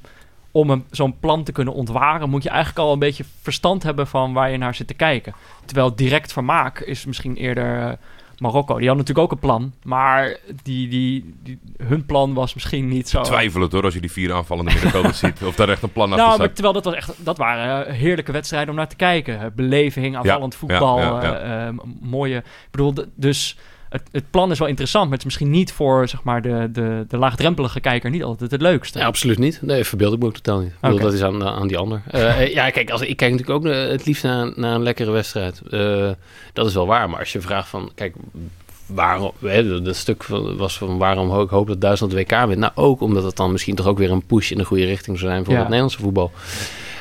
om een- zo'n plan te kunnen ontwaren, moet je eigenlijk al een beetje verstand hebben van waar je naar zit te kijken. Terwijl direct vermaak is misschien eerder eh, Marokko. Die had natuurlijk ook een plan, maar die, die, die, hun plan was misschien niet zo.
Twijfel het hoor, als je die vier aanvallende middenvelders ziet. Of daar echt een plan achter
Nou, maar terwijl dat was echt, dat waren eh, heerlijke wedstrijden om naar te kijken. Beleving, aanvallend
Ja,
voetbal,
ja, ja,
eh, mooie. Ik bedoel, dus het, het plan is wel interessant, maar het is misschien niet voor zeg maar de, de, de laagdrempelige kijker niet altijd het leukste.
Ja, absoluut niet. Nee, verbeeld ik me ook totaal niet. Ik bedoel. Dat is aan, aan die ander. Eh, eh, ja, kijk, als, ik kijk natuurlijk ook het liefst naar, naar een lekkere wedstrijd. Eh, dat is wel waar. Maar als je vraagt van, kijk, waarom... Hè, dat stuk van- was van waarom ik hoop dat Duitsland WK wint. Nou, ook omdat het dan misschien toch ook weer een push in de goede richting zou zijn voor
Ja.
het Nederlandse voetbal.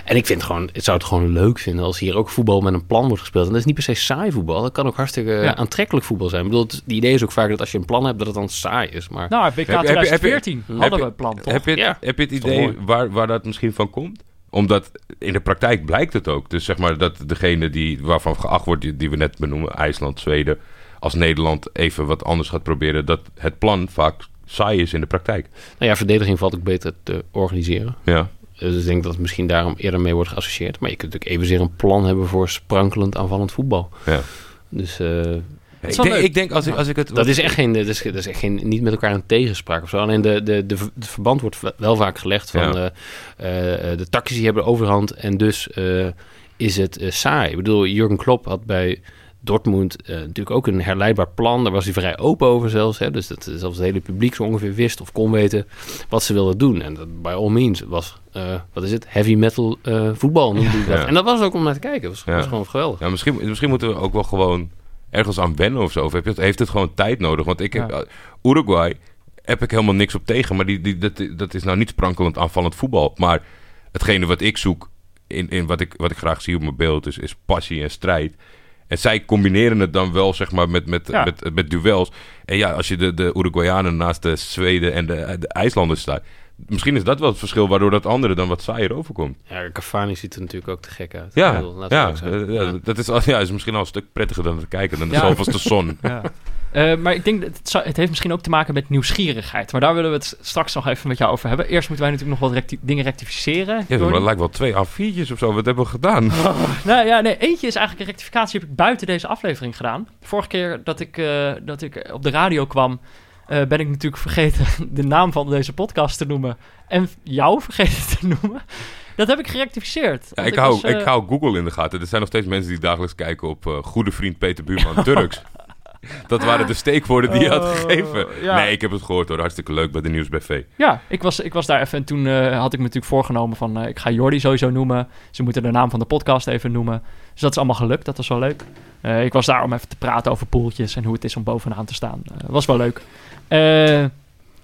En ik vind gewoon, het zou het gewoon leuk vinden als hier ook voetbal met een plan wordt gespeeld. En dat is niet per se saai voetbal. Dat kan ook hartstikke
Ja.
aantrekkelijk voetbal zijn. Ik bedoel, het idee is ook vaak dat als je een plan hebt, dat het dan saai is. Maar
Nou, WK
Heb je- heb je- heb je-
2014
heb
hadden we het plan toch?
Heb je, het,
Ja.
heb je het idee waar, waar dat misschien van komt? Omdat in de praktijk blijkt het ook. Dus zeg maar dat degene die, waarvan geacht wordt, die, die we net benoemen, IJsland, Zweden, als Nederland even wat anders gaat proberen, dat het plan vaak saai is in de praktijk.
nou ja, verdediging valt ook beter te organiseren.
Ja.
Dus ik denk dat het misschien daarom eerder mee wordt geassocieerd. Maar je kunt natuurlijk evenzeer een plan hebben voor sprankelend aanvallend voetbal.
ja.
Dus eh,
Ik denk, ik denk als ik, als ik het...
dat is echt geen, dat is, dat is echt geen, niet met elkaar een tegenspraak of zo. Alleen de, de, de, de verband wordt wel vaak gelegd van
Ja.
eh, eh, de tactici hebben de overhand en dus eh, is het saai. Ik bedoel, Jurgen Klopp had bij Dortmund eh, natuurlijk ook een herleidbaar plan. Daar was hij vrij open over zelfs. Hè? Dus dat zelfs het hele publiek zo ongeveer wist of kon weten wat ze wilden doen. En dat by all means was, eh, wat is het, heavy metal eh, voetbal noemde hij dat.
Ja.
En dat was ook om naar te kijken. Dat was,
Ja.
was gewoon geweldig.
Ja, misschien, misschien moeten we ook wel gewoon ergens aan wennen of zo. Of het, heeft het gewoon tijd nodig? Want ik heb,
Ja.
eh, Uruguay heb ik helemaal niks op tegen. Maar die, die, dat, dat is nou niet sprankelend aanvallend voetbal. Maar hetgene wat ik zoek, in, in wat, ik, wat ik graag zie op mijn beeld, is, is passie en strijd. En zij combineren het dan wel, zeg maar, met, met,
Ja.
met, met duels. En ja, als je de, de Uruguayanen naast de Zweden en de, de IJslanders staat... Misschien is dat wel het verschil waardoor dat andere dan wat saaier overkomt.
Ja, Cavani ziet er natuurlijk ook te gek uit.
Ja,
bedoel, we
ja, eh, ja, dat is, al- ja, is misschien al een stuk prettiger dan te kijken dan de
Ja.
de zon.
Ja. Eh, maar ik denk dat het, zou- het heeft misschien ook te maken met nieuwsgierigheid. Maar daar willen we het straks nog even met jou over hebben. Eerst moeten wij natuurlijk nog wat recti- dingen rectificeren.
Ja, het lijkt wel twee A4'tjes of zo. Wat hebben we gedaan?
Nou ja, nee, eentje is eigenlijk een rectificatie heb ik buiten deze aflevering gedaan. Vorige keer dat ik, eh, dat ik op de radio kwam, eh, ben ik natuurlijk vergeten de naam van deze podcast te noemen. En jou vergeten te noemen. Dat heb ik gerectificeerd.
Ja, ik, hou,
was,
ik hou Google in de gaten. Er zijn nog steeds mensen die dagelijks kijken op goede vriend Peter Buurman Turks. Dat waren de steekwoorden die je had
Oh,
gegeven.
ja.
Nee, ik heb het gehoord hoor. Hartstikke leuk bij de Nieuwsbv.
Ja, ik was, ik was daar even en toen eh, had ik me natuurlijk voorgenomen van... eh, ik ga Jordi sowieso noemen. Ze moeten de naam van de podcast even noemen. Dus dat is allemaal gelukt, dat was wel leuk. Eh, ik was daar om even te praten over poeltjes en hoe het is om bovenaan te staan. Was wel leuk. Eh,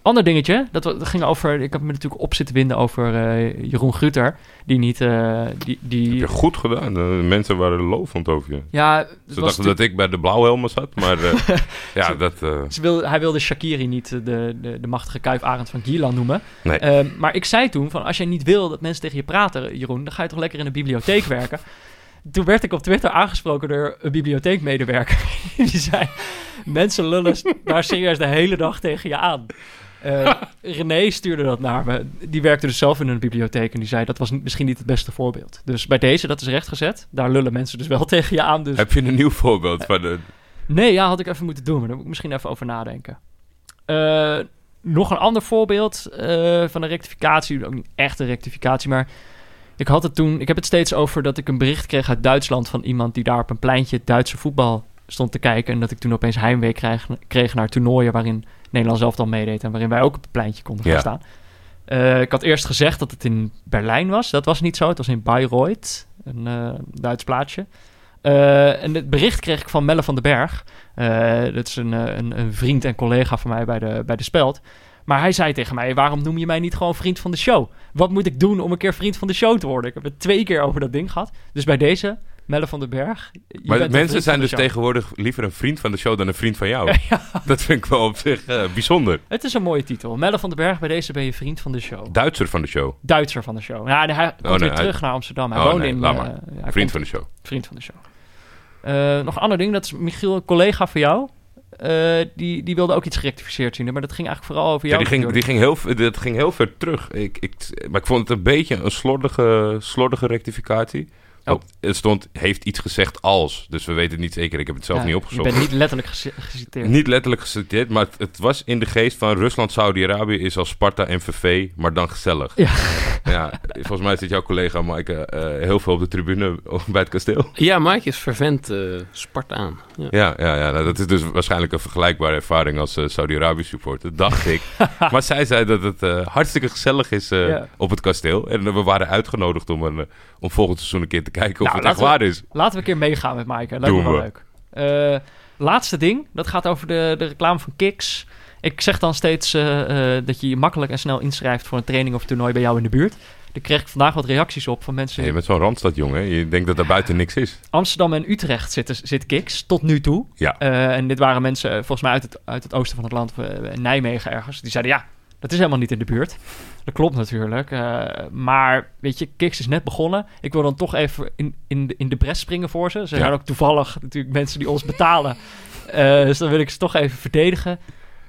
ander dingetje, dat, ging over... Ik heb me natuurlijk op zitten winden over eh, Jeroen Gruter. Die niet... eh, die, die,
Heb je goed gedaan. De mensen waren lovend over je.
ja,
Ze dachten dat ik bij de blauwhelmen zat. Maar eh, ja, dat...
Ze hij wilde Shakiri niet de, de, de machtige kuifarend van Gielan noemen.
Nee.
Ehm, maar ik zei toen van als jij niet wil dat mensen tegen je praten, Jeroen, dan ga je toch lekker in een bibliotheek werken. Toen werd ik op Twitter aangesproken door een bibliotheekmedewerker. Die zei, mensen lullen daar serieus de hele dag tegen je aan. Eh, René stuurde dat naar me. Die werkte dus zelf in een bibliotheek en die zei dat was misschien niet het beste voorbeeld. Dus bij deze, dat is rechtgezet. Daar lullen mensen dus wel tegen je aan. Dus
Heb je een nieuw voorbeeld van de...
Nee, ja, had ik even moeten doen. Maar daar moet ik misschien even over nadenken. Eh, nog een ander voorbeeld eh, van een rectificatie. Ook niet echt een rectificatie, maar... Ik had het toen... Ik heb het steeds over dat ik een bericht kreeg uit Duitsland... van iemand die daar op een pleintje Duitse voetbal stond te kijken... en dat ik toen opeens heimwee kreeg, kreeg naar toernooien... waarin Nederland zelf dan meedeed... en waarin wij ook op het pleintje konden gaan
Ja.
staan. Eh, ik had eerst gezegd dat het in Berlijn was. Dat was niet zo. Het was in Bayreuth, een eh, Duits plaatsje. Eh, en het bericht kreeg ik van Melle van den Berg. Dat is een, een, een vriend en collega van mij bij de, bij de Speld. Maar hij zei tegen mij, waarom noem je mij niet gewoon vriend van de show? Wat moet ik doen om een keer vriend van de show te worden? Ik heb het twee keer over dat ding gehad. Dus bij deze, Melle van den Berg. je
Maar mensen zijn dus tegenwoordig liever een vriend van de show dan een vriend van jou. Dat vind ik wel op zich eh, bijzonder.
Het is een mooie titel. Melle van den Berg, bij deze ben je vriend van de show.
Duitser van de show.
Duitser van de show. Ja, hij komt
nee,
weer
hij-
terug naar Amsterdam. Hij
Oh,
woont
nee,
in... ja, hij
Vriend
komt-
van de show.
Vriend van de show. Eh, nog een ander ding, dat is Michiel, een collega van jou. Die, die wilde ook iets gerectificeerd zien. Maar dat ging eigenlijk vooral over
Ja,
jou.
die, ging, die ging heel, dat ging heel ver terug. Ik, ik, maar ik vond het een beetje een slordige, slordige rectificatie. Want het stond, heeft iets gezegd als. Dus we weten het niet zeker. Ik heb het zelf
Ja,
niet
Je
opgezocht.
bent niet letterlijk geci- geciteerd.
Niet letterlijk geciteerd, maar het, het was in de geest van Rusland, Saudi-Arabië is als Sparta en VV, maar dan gezellig.
Ja.
Ja, volgens mij zit jouw collega Maaike eh, heel veel op de tribune bij het kasteel.
Ja, Mike is vervent eh Spartaan. Ja.
Ja, ja, ja nou, dat is dus waarschijnlijk een vergelijkbare ervaring als eh, Saudi-Arabië supporter, dacht ik. maar zij zei dat het eh, hartstikke gezellig is eh,
Ja.
op het kasteel. En we waren uitgenodigd om, een, om volgend seizoen een keer te kijken of
Nou,
het echt
we-
waar is.
Laten we een keer meegaan met Maaike. Me
Doen
wel
we.
leuk. Eh, laatste ding, dat gaat over de, de reclame van Kiks. Ik zeg dan steeds eh, eh, dat je je makkelijk en snel inschrijft voor een training of toernooi bij jou in de buurt. Daar kreeg ik vandaag wat reacties op van mensen.
Je bent zo'n Randstad, jongen. Je denkt dat daar buiten niks is.
Amsterdam en Utrecht zitten, zit Kiks, tot nu toe.
Ja.
En dit waren mensen, volgens mij uit het, uit het oosten van het land, Nijmegen ergens. Die zeiden, ja, dat is helemaal niet in de buurt. Dat klopt natuurlijk. eh, maar weet je, Kiks is net begonnen. Ik wil dan toch even in, in, de, in de bres springen voor ze. Ze
Ja.
zijn ook toevallig natuurlijk mensen die ons betalen. Eh, dus dan wil ik ze toch even verdedigen.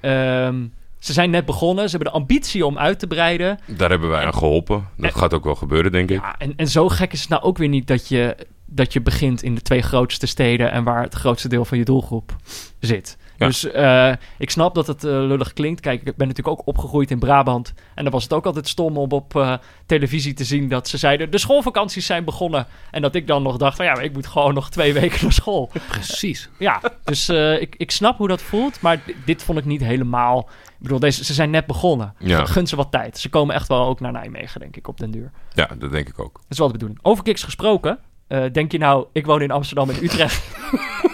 Ehm, ze zijn net begonnen. Ze hebben de ambitie om uit te breiden.
Daar hebben wij aan geholpen. Dat
En-
gaat ook wel gebeuren, denk ik.
Ja, en, en zo gek is het nou ook weer niet dat je, dat je begint in de twee grootste steden en waar het grootste deel van je doelgroep zit.
Ja.
Dus eh, ik snap dat het eh, lullig klinkt. Kijk, ik ben natuurlijk ook opgegroeid in Brabant. En dan was het ook altijd stom om op eh, televisie te zien dat ze zeiden... de schoolvakanties zijn begonnen. En dat ik dan nog dacht van ja, maar ik moet gewoon nog twee weken naar school.
Precies.
Ja, dus eh, ik, ik snap hoe dat voelt. Maar dit vond ik niet helemaal... Ik bedoel, deze, ze zijn net begonnen.
Ja.
Gun ze wat tijd. Ze komen echt wel ook naar Nijmegen, denk ik, op den duur.
Ja, dat denk ik ook.
Dat is wel de bedoeling. Over Kiks gesproken. eh, denk je nou, ik woon in Amsterdam en Utrecht.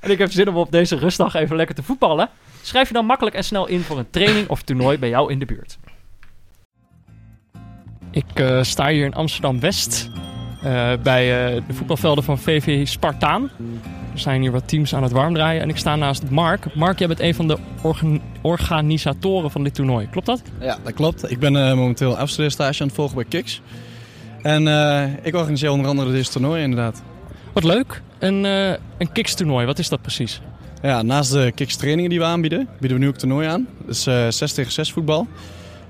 en ik heb zin om op deze rustdag even lekker te voetballen. Schrijf je dan makkelijk en snel in voor een training of toernooi bij jou in de buurt. Ik eh, sta hier in Amsterdam-West. eh, bij eh, de voetbalvelden van VV Spartaan. Er zijn hier wat teams aan het warmdraaien. En ik sta naast Mark. Mark, jij bent een van de organ- organisatoren van dit toernooi. Klopt dat?
Ja, dat klopt. Ik ben eh, momenteel afstudeerstage aan het volgen bij Kiks. En eh, ik organiseer onder andere dit toernooi inderdaad.
Wat leuk. Een, eh een wat is dat precies?
Ja, naast de Kiks trainingen die we aanbieden, bieden we nu ook toernooi aan. Dus eh 6 tegen 6 voetbal.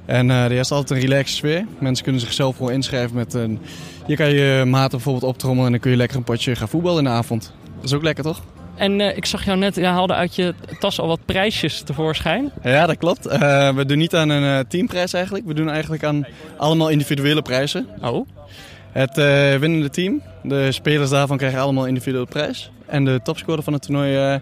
En eh er is altijd een relaxe sfeer. Mensen kunnen zichzelf gewoon inschrijven met een... Hier kan je maten bijvoorbeeld optrommelen en dan kun je lekker een potje gaan voetballen in de avond. Dat is ook lekker, toch?
En eh, ik zag jou net, je haalde uit je tas al wat prijsjes tevoorschijn.
Ja, dat klopt. We doen niet aan een teamprijs eigenlijk. We doen eigenlijk aan allemaal individuele prijzen.
Oh.
Het eh, winnende team, de spelers daarvan krijgen allemaal individuele prijs. En de topscorer van het toernooi eh,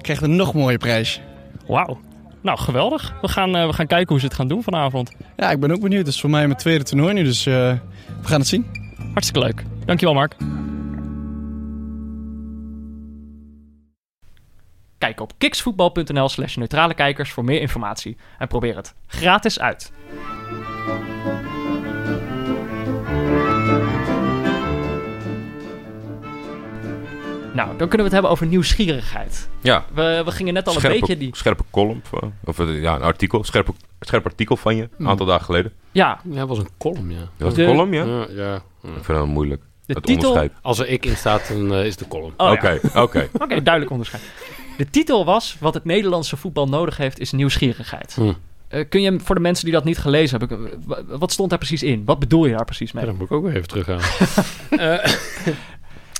krijgt een nog mooie prijs.
Wauw. Nou, geweldig. We gaan, eh, we gaan kijken hoe ze het gaan doen vanavond.
Ja, ik ben ook benieuwd. Het is voor mij mijn tweede toernooi nu, dus we gaan het zien.
Hartstikke leuk. Dankjewel, Mark. Kijk op kiksvoetbal.nl slash neutrale kijkers voor meer informatie. En probeer het gratis uit. Nou, dan kunnen we het hebben over nieuwsgierigheid.
Ja,
We, we gingen net al een beetje die...
scherpe column. van- Of eh, ja, een artikel. Scherpe, scherp artikel van je. Een aantal dagen geleden.
Ja,
Ja, dat was een column, ja.
Dat was
De-
een column, ja?
Ja, ja.
Ik vind dat moeilijk.
de
het
titel...
onderscheid.
Als er ik in staat, dan eh, is de column.
Oh, ja.
Oké, oké.
Oké, duidelijk onderscheid. De titel was: Wat het Nederlandse voetbal nodig heeft, is nieuwsgierigheid.
Hm.
Eh, kun je hem voor de mensen die dat niet gelezen hebben, wa- wat stond daar precies in? Wat bedoel je daar precies mee?
Ja, dan moet ik ook weer even teruggaan.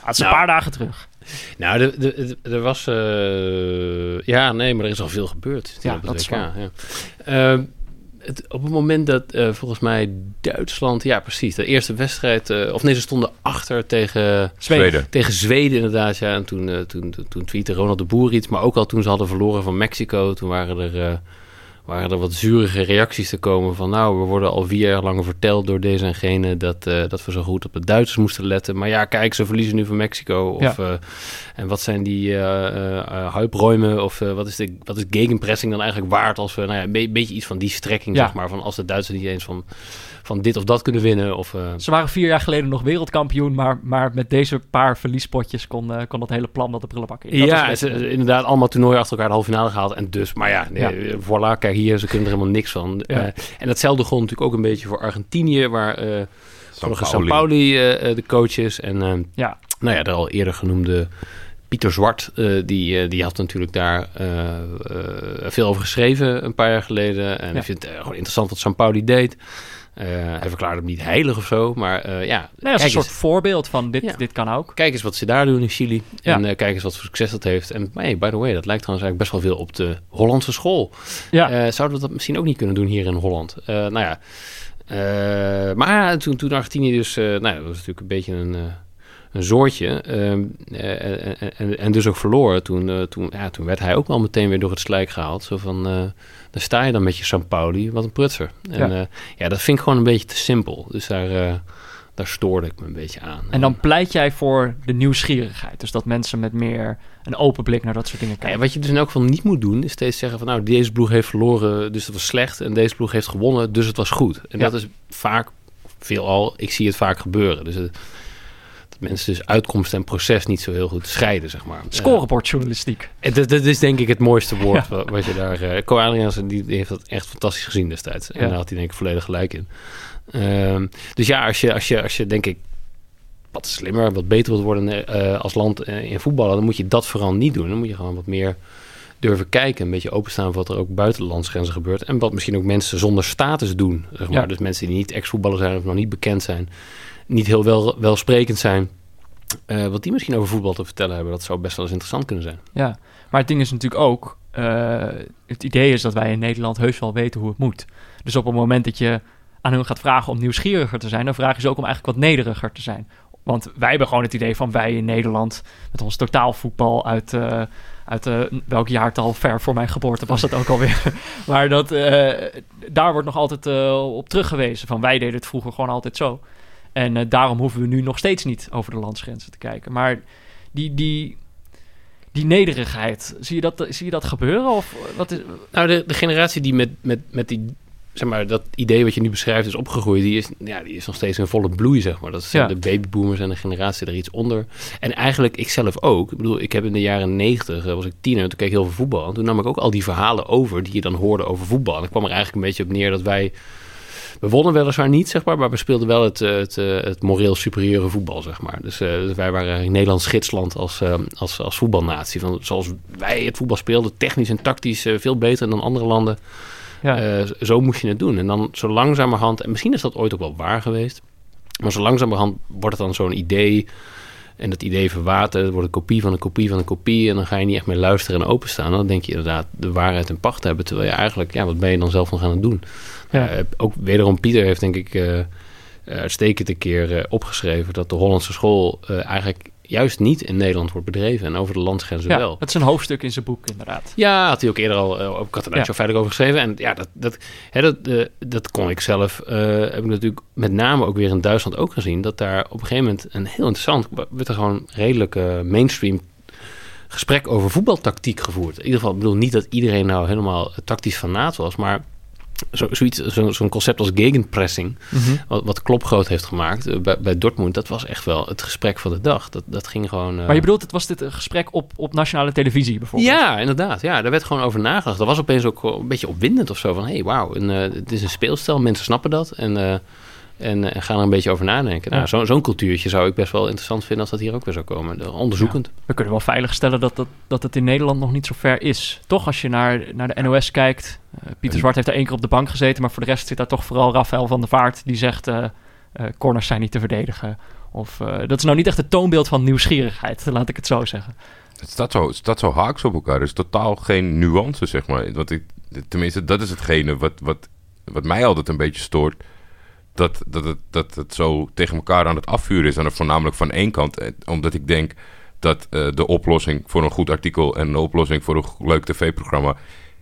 Ah, het is een paar dagen terug.
Nou, er was... eh, ja, nee, maar er is al veel gebeurd.
Ja,
op het
dat is
WK, Ja. Ehm, het, op het moment dat eh, volgens mij Duitsland... Ja, precies. De eerste wedstrijd... eh, of nee, ze stonden achter tegen...
Zweden.
Tegen Zweden inderdaad, ja. En toen, toen, toen, toen tweette Ronald de Boer iets. Maar ook al toen ze hadden verloren van Mexico... toen waren er, waren er wat zurige reacties te komen van... nou, we worden al vier jaar lang verteld door deze en gene... dat, eh, dat we zo goed op de Duitsers moesten letten. Maar ja, kijk, ze verliezen nu van Mexico. Of,
Ja.
eh, en wat zijn die huipruimen? Of wat, is de, wat is gegenpressing dan eigenlijk waard... als we, nou ja, een be- beetje iets van die strekking,
Ja.
zeg maar... van als de Duitsers niet eens van, van dit of dat kunnen winnen... of... eh,
Ze waren vier jaar geleden nog wereldkampioen, maar, maar met deze paar verliespotjes kon, eh, kon dat hele plan dat de prullenbak in. Dat
ja,
is
ze, inderdaad, allemaal toernooien achter elkaar de halve finale gehaald. En dus, maar ja, nee, voilà, kijk hier, ze kunnen er helemaal niks van.
Ja.
Eh, en datzelfde gold natuurlijk ook een beetje voor Argentinië, waar eh vorige Sao
Pauli.
De coach is. En
Ja.
nou ja, de al eerder genoemde Pieter Zwart, eh, die, die had natuurlijk daar veel over geschreven een paar jaar geleden. En
Ja.
ik vind het gewoon interessant wat Sao Pauli deed. Eh, hij verklaarde hem niet heilig of zo, maar eh, ja,
Nee, dat is een soort
eens.
voorbeeld van dit,
Ja.
dit kan ook.
Kijk eens wat ze daar doen in Chili.
Ja.
En eh, kijk eens wat voor succes dat heeft. En hey, by the way, dat lijkt trouwens eigenlijk best wel veel op de Hollandse school.
Ja,
zouden we dat misschien ook niet kunnen doen hier in Holland? Nou ja, maar toen, toen Argentinië dus... nou dat was natuurlijk een beetje een, een zoortje. ehm, eh, en, en, en dus ook verloren. Toen, eh, toen, ja, toen werd hij ook wel meteen weer door het slijk gehaald. Zo van, eh daar sta je dan met je San Pauli. Wat een prutser. En
Ja.
ja, ja dat vind ik gewoon een beetje te simpel. Dus daar, daar stoorde ik me een beetje aan.
en dan pleit jij voor de nieuwsgierigheid. Dus dat mensen met meer een open blik naar dat soort dingen
Ja,
kijken.
wat je dus in elk geval niet moet doen, is steeds zeggen van nou, deze ploeg heeft verloren, dus dat was slecht. En deze ploeg heeft gewonnen, dus het was goed. En
Ja.
dat is vaak, veelal, ik zie het vaak gebeuren. Dus het- mensen dus uitkomst en proces niet zo heel goed scheiden, zeg maar.
Scorebordjournalistiek.
Eh, dat, dat is denk ik het mooiste woord wat, wat je daar... eh Co Adriaanse, die, die heeft dat echt fantastisch gezien destijds. En daar had hij denk ik volledig gelijk in. Ehm, dus ja, als je, als, je, als je denk ik wat slimmer, wat beter wilt worden eh, als land in voetballen, dan moet je dat vooral niet doen. Dan moet je gewoon wat meer durven kijken, een beetje openstaan voor wat er ook buiten de landsgrenzen gebeurt. En wat misschien ook mensen zonder status doen, zeg maar.
Ja.
Dus mensen die niet ex-voetballer zijn of nog niet bekend zijn, niet heel wel, welsprekend zijn. eh, wat die misschien over voetbal te vertellen hebben, dat zou best wel eens interessant kunnen zijn.
Ja, maar het ding is natuurlijk ook... eh, het idee is dat wij in Nederland heus wel weten hoe het moet. Dus op het moment dat je aan hun gaat vragen om nieuwsgieriger te zijn... dan vraag je ze ook om eigenlijk wat nederiger te zijn. Want wij hebben gewoon het idee van wij in Nederland... met ons totaalvoetbal uit... eh, uit eh, welk jaartal ver voor mijn geboorte was dat ook alweer. maar dat, daar wordt nog altijd op teruggewezen. Van wij deden het vroeger gewoon altijd zo. En eh, daarom hoeven we nu nog steeds niet over de landsgrenzen te kijken. Maar die, die, die nederigheid, zie je dat, zie je dat gebeuren? Of wat is,
Nou, de, de generatie die met, met, met die, zeg maar, dat idee wat je nu beschrijft is opgegroeid, die is, ja, die is nog steeds in volle bloei, zeg maar. Dat zijn
Ja.
de babyboomers en de generatie er iets onder. En eigenlijk, ik zelf ook. Ik bedoel, ik heb in de jaren negentig, was ik tiener, toen keek ik heel veel voetbal. En toen nam ik ook al die verhalen over die je dan hoorde over voetbal. En ik kwam er eigenlijk een beetje op neer dat wij we wonnen weliswaar niet, zeg maar, maar we speelden wel het, eh, het, eh, het moreel superieure voetbal, zeg maar. Dus, eh, dus wij waren in Nederlands gidsland als, als, als voetbalnatie. Van, zoals wij het voetbal speelden, technisch en tactisch veel beter dan andere landen.
Ja.
Zo moest je het doen. En dan zo langzamerhand, en misschien is dat ooit ook wel waar geweest, maar zo langzamerhand wordt het dan zo'n idee. En dat idee verwatert, het wordt een kopie van een kopie van een kopie. En dan ga je niet echt meer luisteren en openstaan. Dan denk je inderdaad de waarheid in pacht hebben. Terwijl je eigenlijk, ja, wat ben je dan zelf nog aan het doen?
Ja.
Eh, ook wederom, Pieter heeft denk ik eh, eh, uitstekend een keer opgeschreven dat de Hollandse school eigenlijk juist niet in Nederland wordt bedreven. En over de landsgrenzen
ja,
wel.
dat is een hoofdstuk in zijn boek, inderdaad.
Ja, had hij ook eerder al uh, op Catenaccio
Ja.
verder over geschreven. En ja, dat, dat, hè, dat, eh, dat kon ik zelf, eh, heb ik natuurlijk met name ook weer in Duitsland ook gezien. Dat daar op een gegeven moment een heel interessant, werd er gewoon redelijk eh, mainstream gesprek over voetbaltactiek gevoerd. In ieder geval, ik bedoel niet dat iedereen nou helemaal tactisch fanaat was, maar zo, zoiets, zo, zo'n concept als gegenpressing, wat, wat Klopp groot heeft gemaakt eh, bij, bij Dortmund, dat was echt wel het gesprek van de dag. Dat, dat ging gewoon... eh,
Maar je bedoelt, het was dit een gesprek op, op nationale televisie bijvoorbeeld?
ja, inderdaad. Ja, daar werd gewoon over nagedacht. Dat was opeens ook een beetje opwindend of zo. Van, hé, hey, wauw, eh, het is een speelstijl. Mensen snappen dat en, eh, en, eh, en gaan er een beetje over nadenken. Nou,
Ja.
zo, zo'n cultuurtje zou ik best wel interessant vinden als dat hier ook weer zou komen. De- Onderzoekend.
We kunnen wel veilig stellen dat, dat, dat het in Nederland nog niet zo ver is. Toch, als je naar, naar de NOS kijkt. eh, Pieter Zwart heeft er één keer op de bank gezeten. Maar voor de rest zit daar toch vooral Rafael van der Vaart. Die zegt, eh, eh, corners zijn niet te verdedigen. Of, eh, dat is nou niet echt het toonbeeld van nieuwsgierigheid, laat ik het zo zeggen.
Het staat zo, het staat zo haaks op elkaar. Er is totaal geen nuance, zeg maar. Want ik, tenminste, dat is hetgene wat, wat, wat mij altijd een beetje stoort. Dat, dat, het, dat het zo tegen elkaar aan het afvuren is. En dat voornamelijk van één kant. Eh, Omdat ik denk dat eh, de oplossing voor een goed artikel... en de oplossing voor een leuk tv-programma...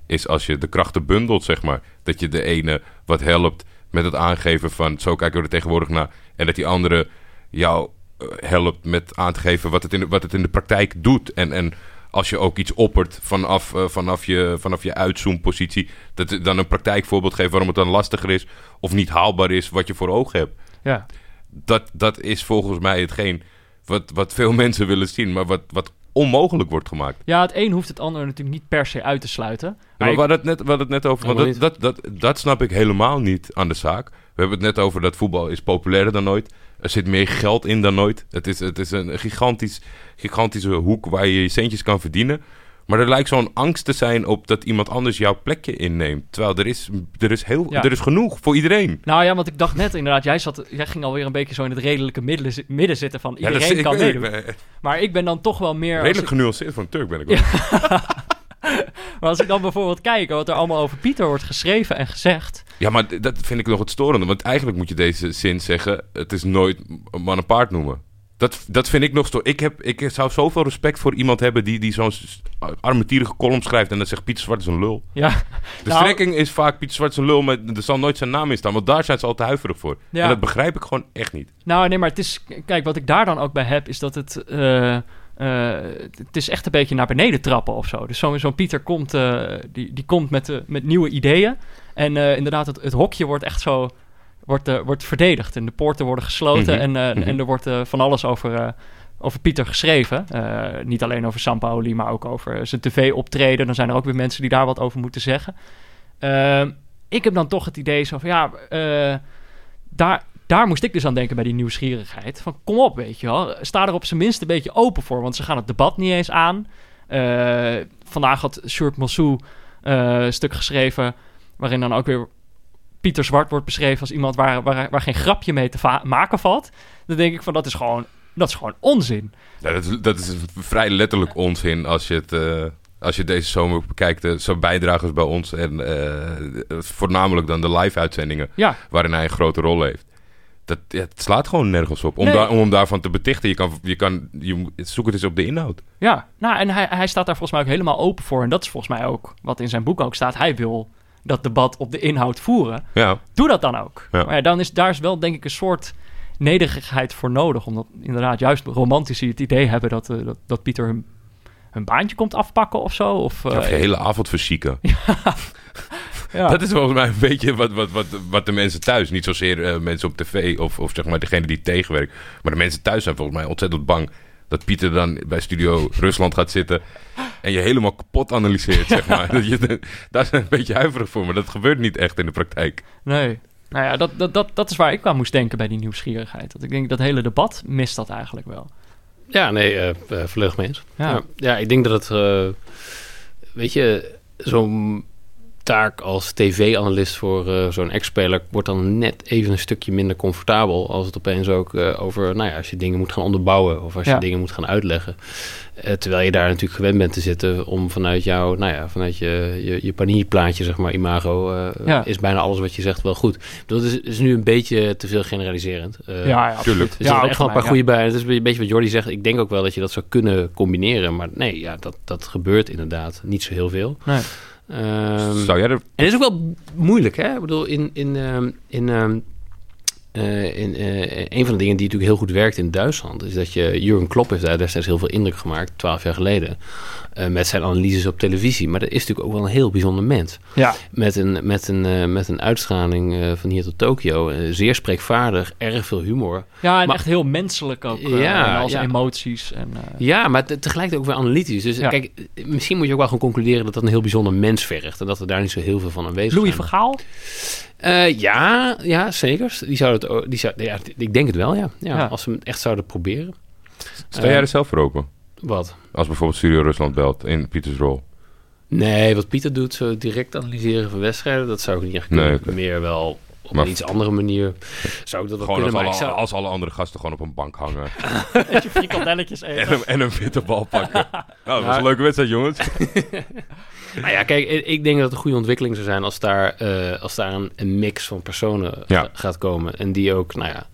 is als je de krachten bundelt, zeg maar. Dat je de ene wat helpt met het aangeven van... zo kijken we er tegenwoordig naar. En dat die andere jou eh, helpt met aan te geven wat het in de, wat het in de praktijk doet. En, en als je ook iets oppert vanaf, eh, vanaf je, vanaf je uitzoompositie... dat dan een praktijkvoorbeeld geeft waarom het dan lastiger is... of niet haalbaar is wat je voor ogen hebt.
Ja,
Dat, dat is volgens mij hetgeen wat, wat veel mensen willen zien... maar wat, wat onmogelijk wordt gemaakt.
ja het een hoeft het ander natuurlijk niet per se uit te sluiten. Maar
maar
ik-
we hadden het net, we hadden het net over, want dat, dat, dat, dat snap ik helemaal niet aan de zaak. We hebben het net over dat voetbal is populairder dan ooit. Er zit meer geld in dan ooit. Het is, het is een gigantisch, gigantische hoek waar je je centjes kan verdienen. Maar er lijkt zo'n angst te zijn op dat iemand anders jouw plekje inneemt. Terwijl er is, er is, heel,
Ja.
er is genoeg voor iedereen.
Nou ja, want ik dacht net inderdaad, jij, zat, jij ging alweer een beetje zo in het redelijke midden, zi- midden zitten van iedereen
is-
kan meedoen.
ik
Maar ik ben dan toch wel meer...
redelijk
ik-
genuanceerd voor een Turk ben ik wel.
maar als ik dan bijvoorbeeld kijk wat er allemaal over Pieter wordt geschreven en gezegd...
Ja, maar dat vind ik nog het storende. Want eigenlijk moet je deze zin zeggen... het is nooit een man en paard noemen. Dat, dat vind ik nog storend. Ik, heb, ik zou zoveel respect voor iemand hebben... die, die zo'n armetierige column schrijft... en dan zegt Pieter Zwart is een lul.
Ja,
De
Nou-
strekking is vaak Pieter Zwart is een lul... maar er zal nooit zijn naam in staan. Want daar zijn ze al te huiverig voor.
Ja.
En dat begrijp ik gewoon echt niet.
Nou, nee, maar het is... Kijk, wat ik daar dan ook bij heb, is dat het... eh, eh, het is echt een beetje naar beneden trappen of zo. Dus zo'n zo'n Pieter komt, eh, die, die komt met, met nieuwe ideeën. En inderdaad, het, het hokje wordt echt zo... Wordt, eh, wordt verdedigd en de poorten worden gesloten.
Mhm,
En, eh,
mhm.
en er wordt eh, van alles over, over Pieter geschreven. Niet alleen over Sampaoli, maar ook over zijn tv-optreden. Dan zijn er ook weer mensen die daar wat over moeten zeggen. Ehm, ik heb dan toch het idee zo van... Ja, daar, daar moest ik dus aan denken bij die nieuwsgierigheid. Van kom op, weet je wel. Sta er op zijn minst een beetje open voor. Want ze gaan het debat niet eens aan. Vandaag had Sjoerd Massou eh, een stuk geschreven... waarin dan ook weer Pieter Zwart wordt beschreven... als iemand waar, waar, waar geen grapje mee te va- maken valt. Dan denk ik van, dat is gewoon, dat is gewoon onzin.
Ja, dat, is, dat is vrij letterlijk onzin als je het... eh, als je deze zomer bekijkt, eh, zo bijdragers bij ons en eh, voornamelijk dan de live-uitzendingen
Ja,
waarin hij een grote rol heeft. Dat, ja, het slaat gewoon nergens op. Om,
Nee.
daar, om hem daarvan te betichten, je kan, je kan je, zoek het eens op de inhoud.
Ja, nou, en hij, hij staat daar volgens mij ook helemaal open voor. En dat is volgens mij ook wat in zijn boek ook staat. Hij wil dat debat op de inhoud voeren.
Ja,
Doe dat dan ook.
Ja.
Maar ja, dan is daar is wel denk ik een soort nederigheid voor nodig. Omdat inderdaad juist romantici het idee hebben dat, eh, dat, dat Pieter hun, hun baantje komt afpakken of zo. Of,
of je hele avond verzieken.
ja.
Dat is volgens mij een beetje wat, wat, wat, wat de mensen thuis, niet zozeer eh, mensen op tv of, of zeg maar degene die tegenwerkt, maar de mensen thuis zijn volgens mij ontzettend bang dat Pieter dan bij Studio Rusland gaat zitten en je helemaal kapot analyseert, zeg maar. Dat je, daar zijn een beetje huiverig voor, maar dat gebeurt niet echt in de praktijk.
Nee. Nou ja, dat, dat, dat, dat is waar ik aan moest denken bij die nieuwsgierigheid. Dat ik denk dat hele debat mist dat eigenlijk wel.
Ja, nee, eens.
Ja.
Ja. Ja, ik denk dat het, eh, weet je, zo'n taak als tv-analyst voor eh, zo'n ex-speler wordt dan net even een stukje minder comfortabel als het opeens ook eh, over, nou ja, als je dingen moet gaan onderbouwen of als je dingen moet gaan uitleggen. Eh, terwijl je daar natuurlijk gewend bent te zitten om vanuit jouw, nou ja, vanuit je, je, je panierplaatje, zeg maar, imago, eh,
Ja.
is bijna alles wat je zegt wel goed. Het is, is nu een beetje te veel generaliserend. Eh,
ja, ja,
tuurlijk.
er
Ja,
zitten
ook
echt wel een paar goede bij. Het is een beetje wat Jordi zegt. Ik denk ook wel dat je dat zou kunnen combineren. Maar nee, ja, dat, dat gebeurt inderdaad niet zo heel veel.
Nee.
Ehm,
Zou jij er...
en het is ook wel moeilijk, hè? Ik bedoel, in, in, ehm, in, ehm, eh, in eh, een van de dingen die natuurlijk heel goed werkt in Duitsland... is dat je... Jurgen Klopp heeft daar destijds heel veel indruk gemaakt, twaalf jaar geleden... eh, met zijn analyses op televisie. Maar dat is natuurlijk ook wel een heel bijzonder mens
Ja,
met een, met een, met een uitstraling van hier tot Tokio. Zeer spreekvaardig, erg veel humor.
ja en
Maar-
echt heel menselijk ook.
Ja,
als
ja.
emoties. En,
Ja, maar te- tegelijkertijd ook weer analytisch. Dus
Ja.
kijk, misschien moet je ook wel gewoon concluderen dat dat een heel bijzonder mens vergt. En dat er daar niet zo heel veel van aanwezig
Louis
zijn. Eh, ja, ja, zeker. Die zou het, die zou, ja, ik denk het wel, ja. ja,
Ja.
Als ze het echt zouden proberen.
Sta jij er zelf voor open?
Wat?
Als bijvoorbeeld Studio Rusland belt in Pieters rol.
Nee, wat Pieter doet, zo direct analyseren van wedstrijden, dat zou ik niet echt kunnen.
Nee.
Meer wel op
Maar-
een iets andere manier zou ik dat
Gewoon als
kunnen. Maar
alle,
ik zou,
als alle andere gasten gewoon op een bank hangen.
Dat je frikandelletjes
en,
eten.
een, en een witte bal pakken. Nou, dat was een leuke wedstrijd, jongens.
Nou ja, kijk, ik denk dat het een goede ontwikkeling zou zijn als daar, eh, als daar een, een mix van personen
Ja.
ga- gaat komen. En die ook, nou ja,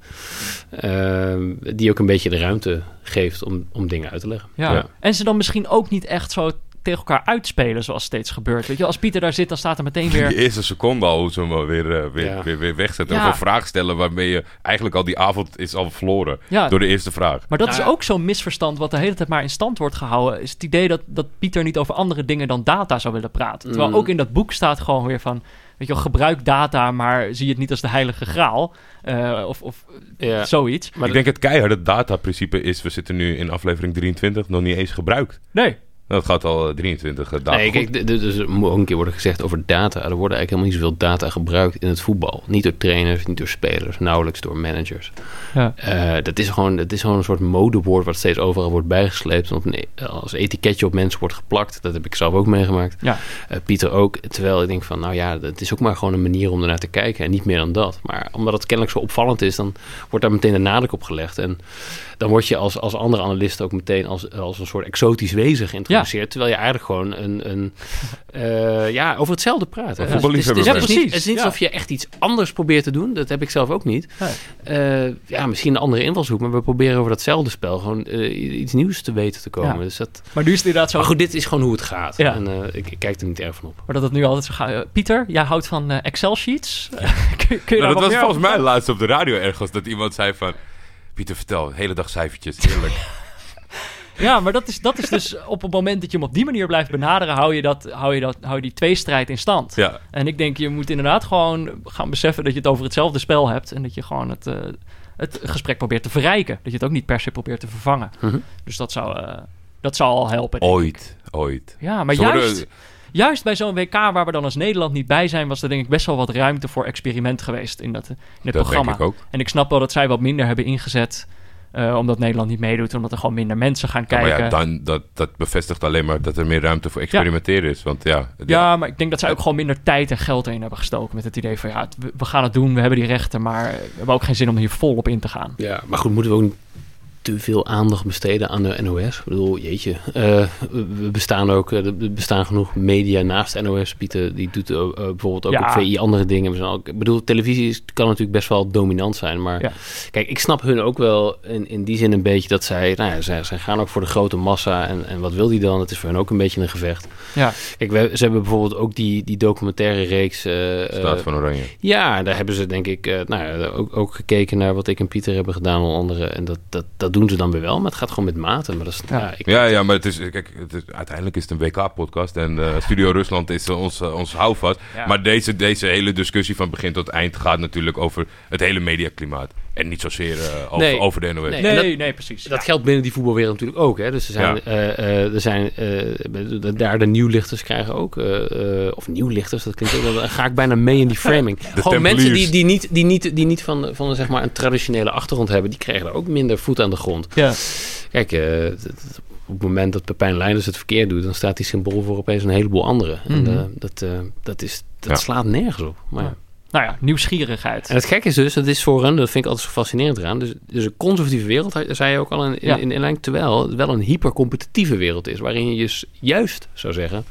ehm, die ook een beetje de ruimte geeft om, om dingen uit te leggen.
Ja.
Ja.
En ze dan misschien ook niet echt zo tegen elkaar uitspelen zoals steeds gebeurt. Weet je, als Pieter daar zit, dan staat er meteen
Die
weer...
eerste seconde al hoe ze hem weer, eh, weer,
Ja.
weer, weer wegzetten.
Ja.
Of een vraag stellen waarmee je eigenlijk al die avond is al verloren.
Ja,
Door de eerste vraag.
maar dat
Nou
is
ja.
ook zo'n misverstand wat de hele tijd maar in stand wordt gehouden. Is het idee dat, dat Pieter niet over andere dingen dan data zou willen praten. Terwijl
Mm.
ook in dat boek staat gewoon weer van... Weet je wel, gebruik data, maar zie het niet als de heilige graal. Eh, of of
Ja.
zoiets.
Maar
ik denk het keiharde dataprincipe is... We zitten nu in aflevering 23 nog niet eens gebruikt.
Nee.
Dat gaat al eh, 23 dagen
Nee, kijk, dus er moet ook een keer worden gezegd over data. Er worden eigenlijk helemaal niet zoveel data gebruikt in het voetbal. Niet door trainers, niet door spelers, nauwelijks door managers.
Ja.
Eh, dat, is gewoon, dat is gewoon een soort modewoord wat steeds overal wordt bijgesleept. En op een, als etiketje op mensen wordt geplakt. Dat heb ik zelf ook meegemaakt.
Ja.
Eh, Pieter ook. Terwijl ik denk van, nou ja, het is ook maar gewoon een manier om ernaar te kijken. En niet meer dan dat. Maar omdat het kennelijk zo opvallend is, dan wordt daar meteen de nadruk op gelegd. En dan word je als, als andere analist ook meteen als, als een soort exotisch wezen geïntroduceerd. Terwijl je eigenlijk gewoon een, een, eh, ja, over hetzelfde praat.
Een
hè.
voetballiefhebber
Het is, het is, niet, het is niet
Ja,
alsof je echt iets anders probeert te doen. Dat heb ik zelf ook niet. Eh, ja, misschien een andere invalshoek, maar we proberen over datzelfde spel gewoon eh, iets nieuws te weten te komen.
Ja.
Dus dat,
Maar nu is het inderdaad zo...
maar goed, dit is gewoon hoe het gaat.
Ja.
En eh, ik, ik kijk er niet erg van op.
Maar dat het nu altijd zo gaat. Pieter, jij houdt van Excel-sheets. kun, kun je daar
Nou, dat was volgens mij laatst op de radio ergens dat iemand zei van... Pieter, vertel, hele dag cijfertjes, heerlijk.
Ja, maar dat is, dat is dus op het moment dat je hem op die manier blijft benaderen, hou je, dat, hou je, dat, hou je die tweestrijd in stand.
ja,
En ik denk, je moet inderdaad gewoon gaan beseffen dat je het over hetzelfde spel hebt. En dat je gewoon het, eh, het gesprek probeert te verrijken. Dat je het ook niet per se probeert te vervangen.
Mhm.
Dus dat zou, eh, dat zou al helpen. ik.
ooit, ooit.
Ja, maar juist, juist bij zo'n WK waar we dan als Nederland niet bij zijn, was er denk ik best wel wat ruimte voor experiment geweest in, dat, in het
dat
programma.
denk ik ook.
En ik snap wel dat zij wat minder hebben ingezet. Eh, omdat Nederland niet meedoet, omdat er gewoon minder mensen gaan
Ja,
kijken.
maar ja, dan, dat, dat bevestigt alleen maar dat er meer ruimte voor experimenteren is. Want ja,
Ja, maar ik denk dat zij ook gewoon minder tijd en geld in hebben gestoken. Met het idee van ja, we- we gaan het doen, we hebben die rechten, maar we hebben ook geen zin om hier vol op in te gaan.
Ja, maar goed, moeten we ook te veel aandacht besteden aan de NOS? Ik bedoel, jeetje, eh, we bestaan ook, eh, er bestaan genoeg media naast NOS. Pieter, die doet eh, bijvoorbeeld ook
Ja.
op VI andere dingen. We zijn ook, ik bedoel, televisie is, kan natuurlijk best wel dominant zijn, maar
Ja.
kijk, ik snap hun ook wel in, in die zin een beetje dat zij, nou ja, zij, zij gaan ook voor de grote massa en, en wat wil die dan? Het is voor hen ook een beetje een gevecht.
Ja,
Kijk, we, ze hebben bijvoorbeeld ook die, die documentaire reeks... eh,
Staat van Oranje.
ja, daar hebben ze denk ik eh, nou, ja, ook, ook gekeken naar wat ik en Pieter hebben gedaan, onder andere. En dat, dat, dat doen ze dan weer wel, maar het gaat gewoon met mate. Maar dat is,
Ja.
ja. ik,
Ja, ja, maar het is, kijk, het is, uiteindelijk is het een WK-podcast en eh, Studio Rusland is eh, ons, eh, ons houvast.
Ja.
Maar deze, deze hele discussie van begin tot eind gaat natuurlijk over het hele mediaklimaat. En niet zozeer eh, over,
Nee.
over de NOS.
Nee.
Nee,
dat-
nee, precies.
Dat
Ja.
geldt binnen die voetbalwereld natuurlijk ook. Hè? Dus er zijn,
Ja.
eh, eh, er zijn eh, de- daar de nieuwlichters krijgen ook, eh, eh, of nieuwlichters, dat klinkt ook, dan ga ik bijna mee in die framing. Gewoon mensen die, die niet, die niet, die niet van, van zeg maar een traditionele achtergrond hebben, die krijgen er ook minder voet aan de grond.
Ja.
Kijk, eh, op het moment dat Pepijn Leiders het verkeerd doet, dan staat die symbool voor opeens een heleboel anderen. En
Mhm.
eh, dat, eh, dat, is, dat
Ja.
slaat nergens op. Maar,
Ja. Nou ja, nieuwsgierigheid.
En het gekke is dus, dat is voor hen, dat vind ik altijd zo fascinerend eraan. Dus, dus een conservatieve wereld, zei je ook al in, in,
Ja.
in inleiding, terwijl het wel een hypercompetitieve wereld is. Waarin je dus juist zou zeggen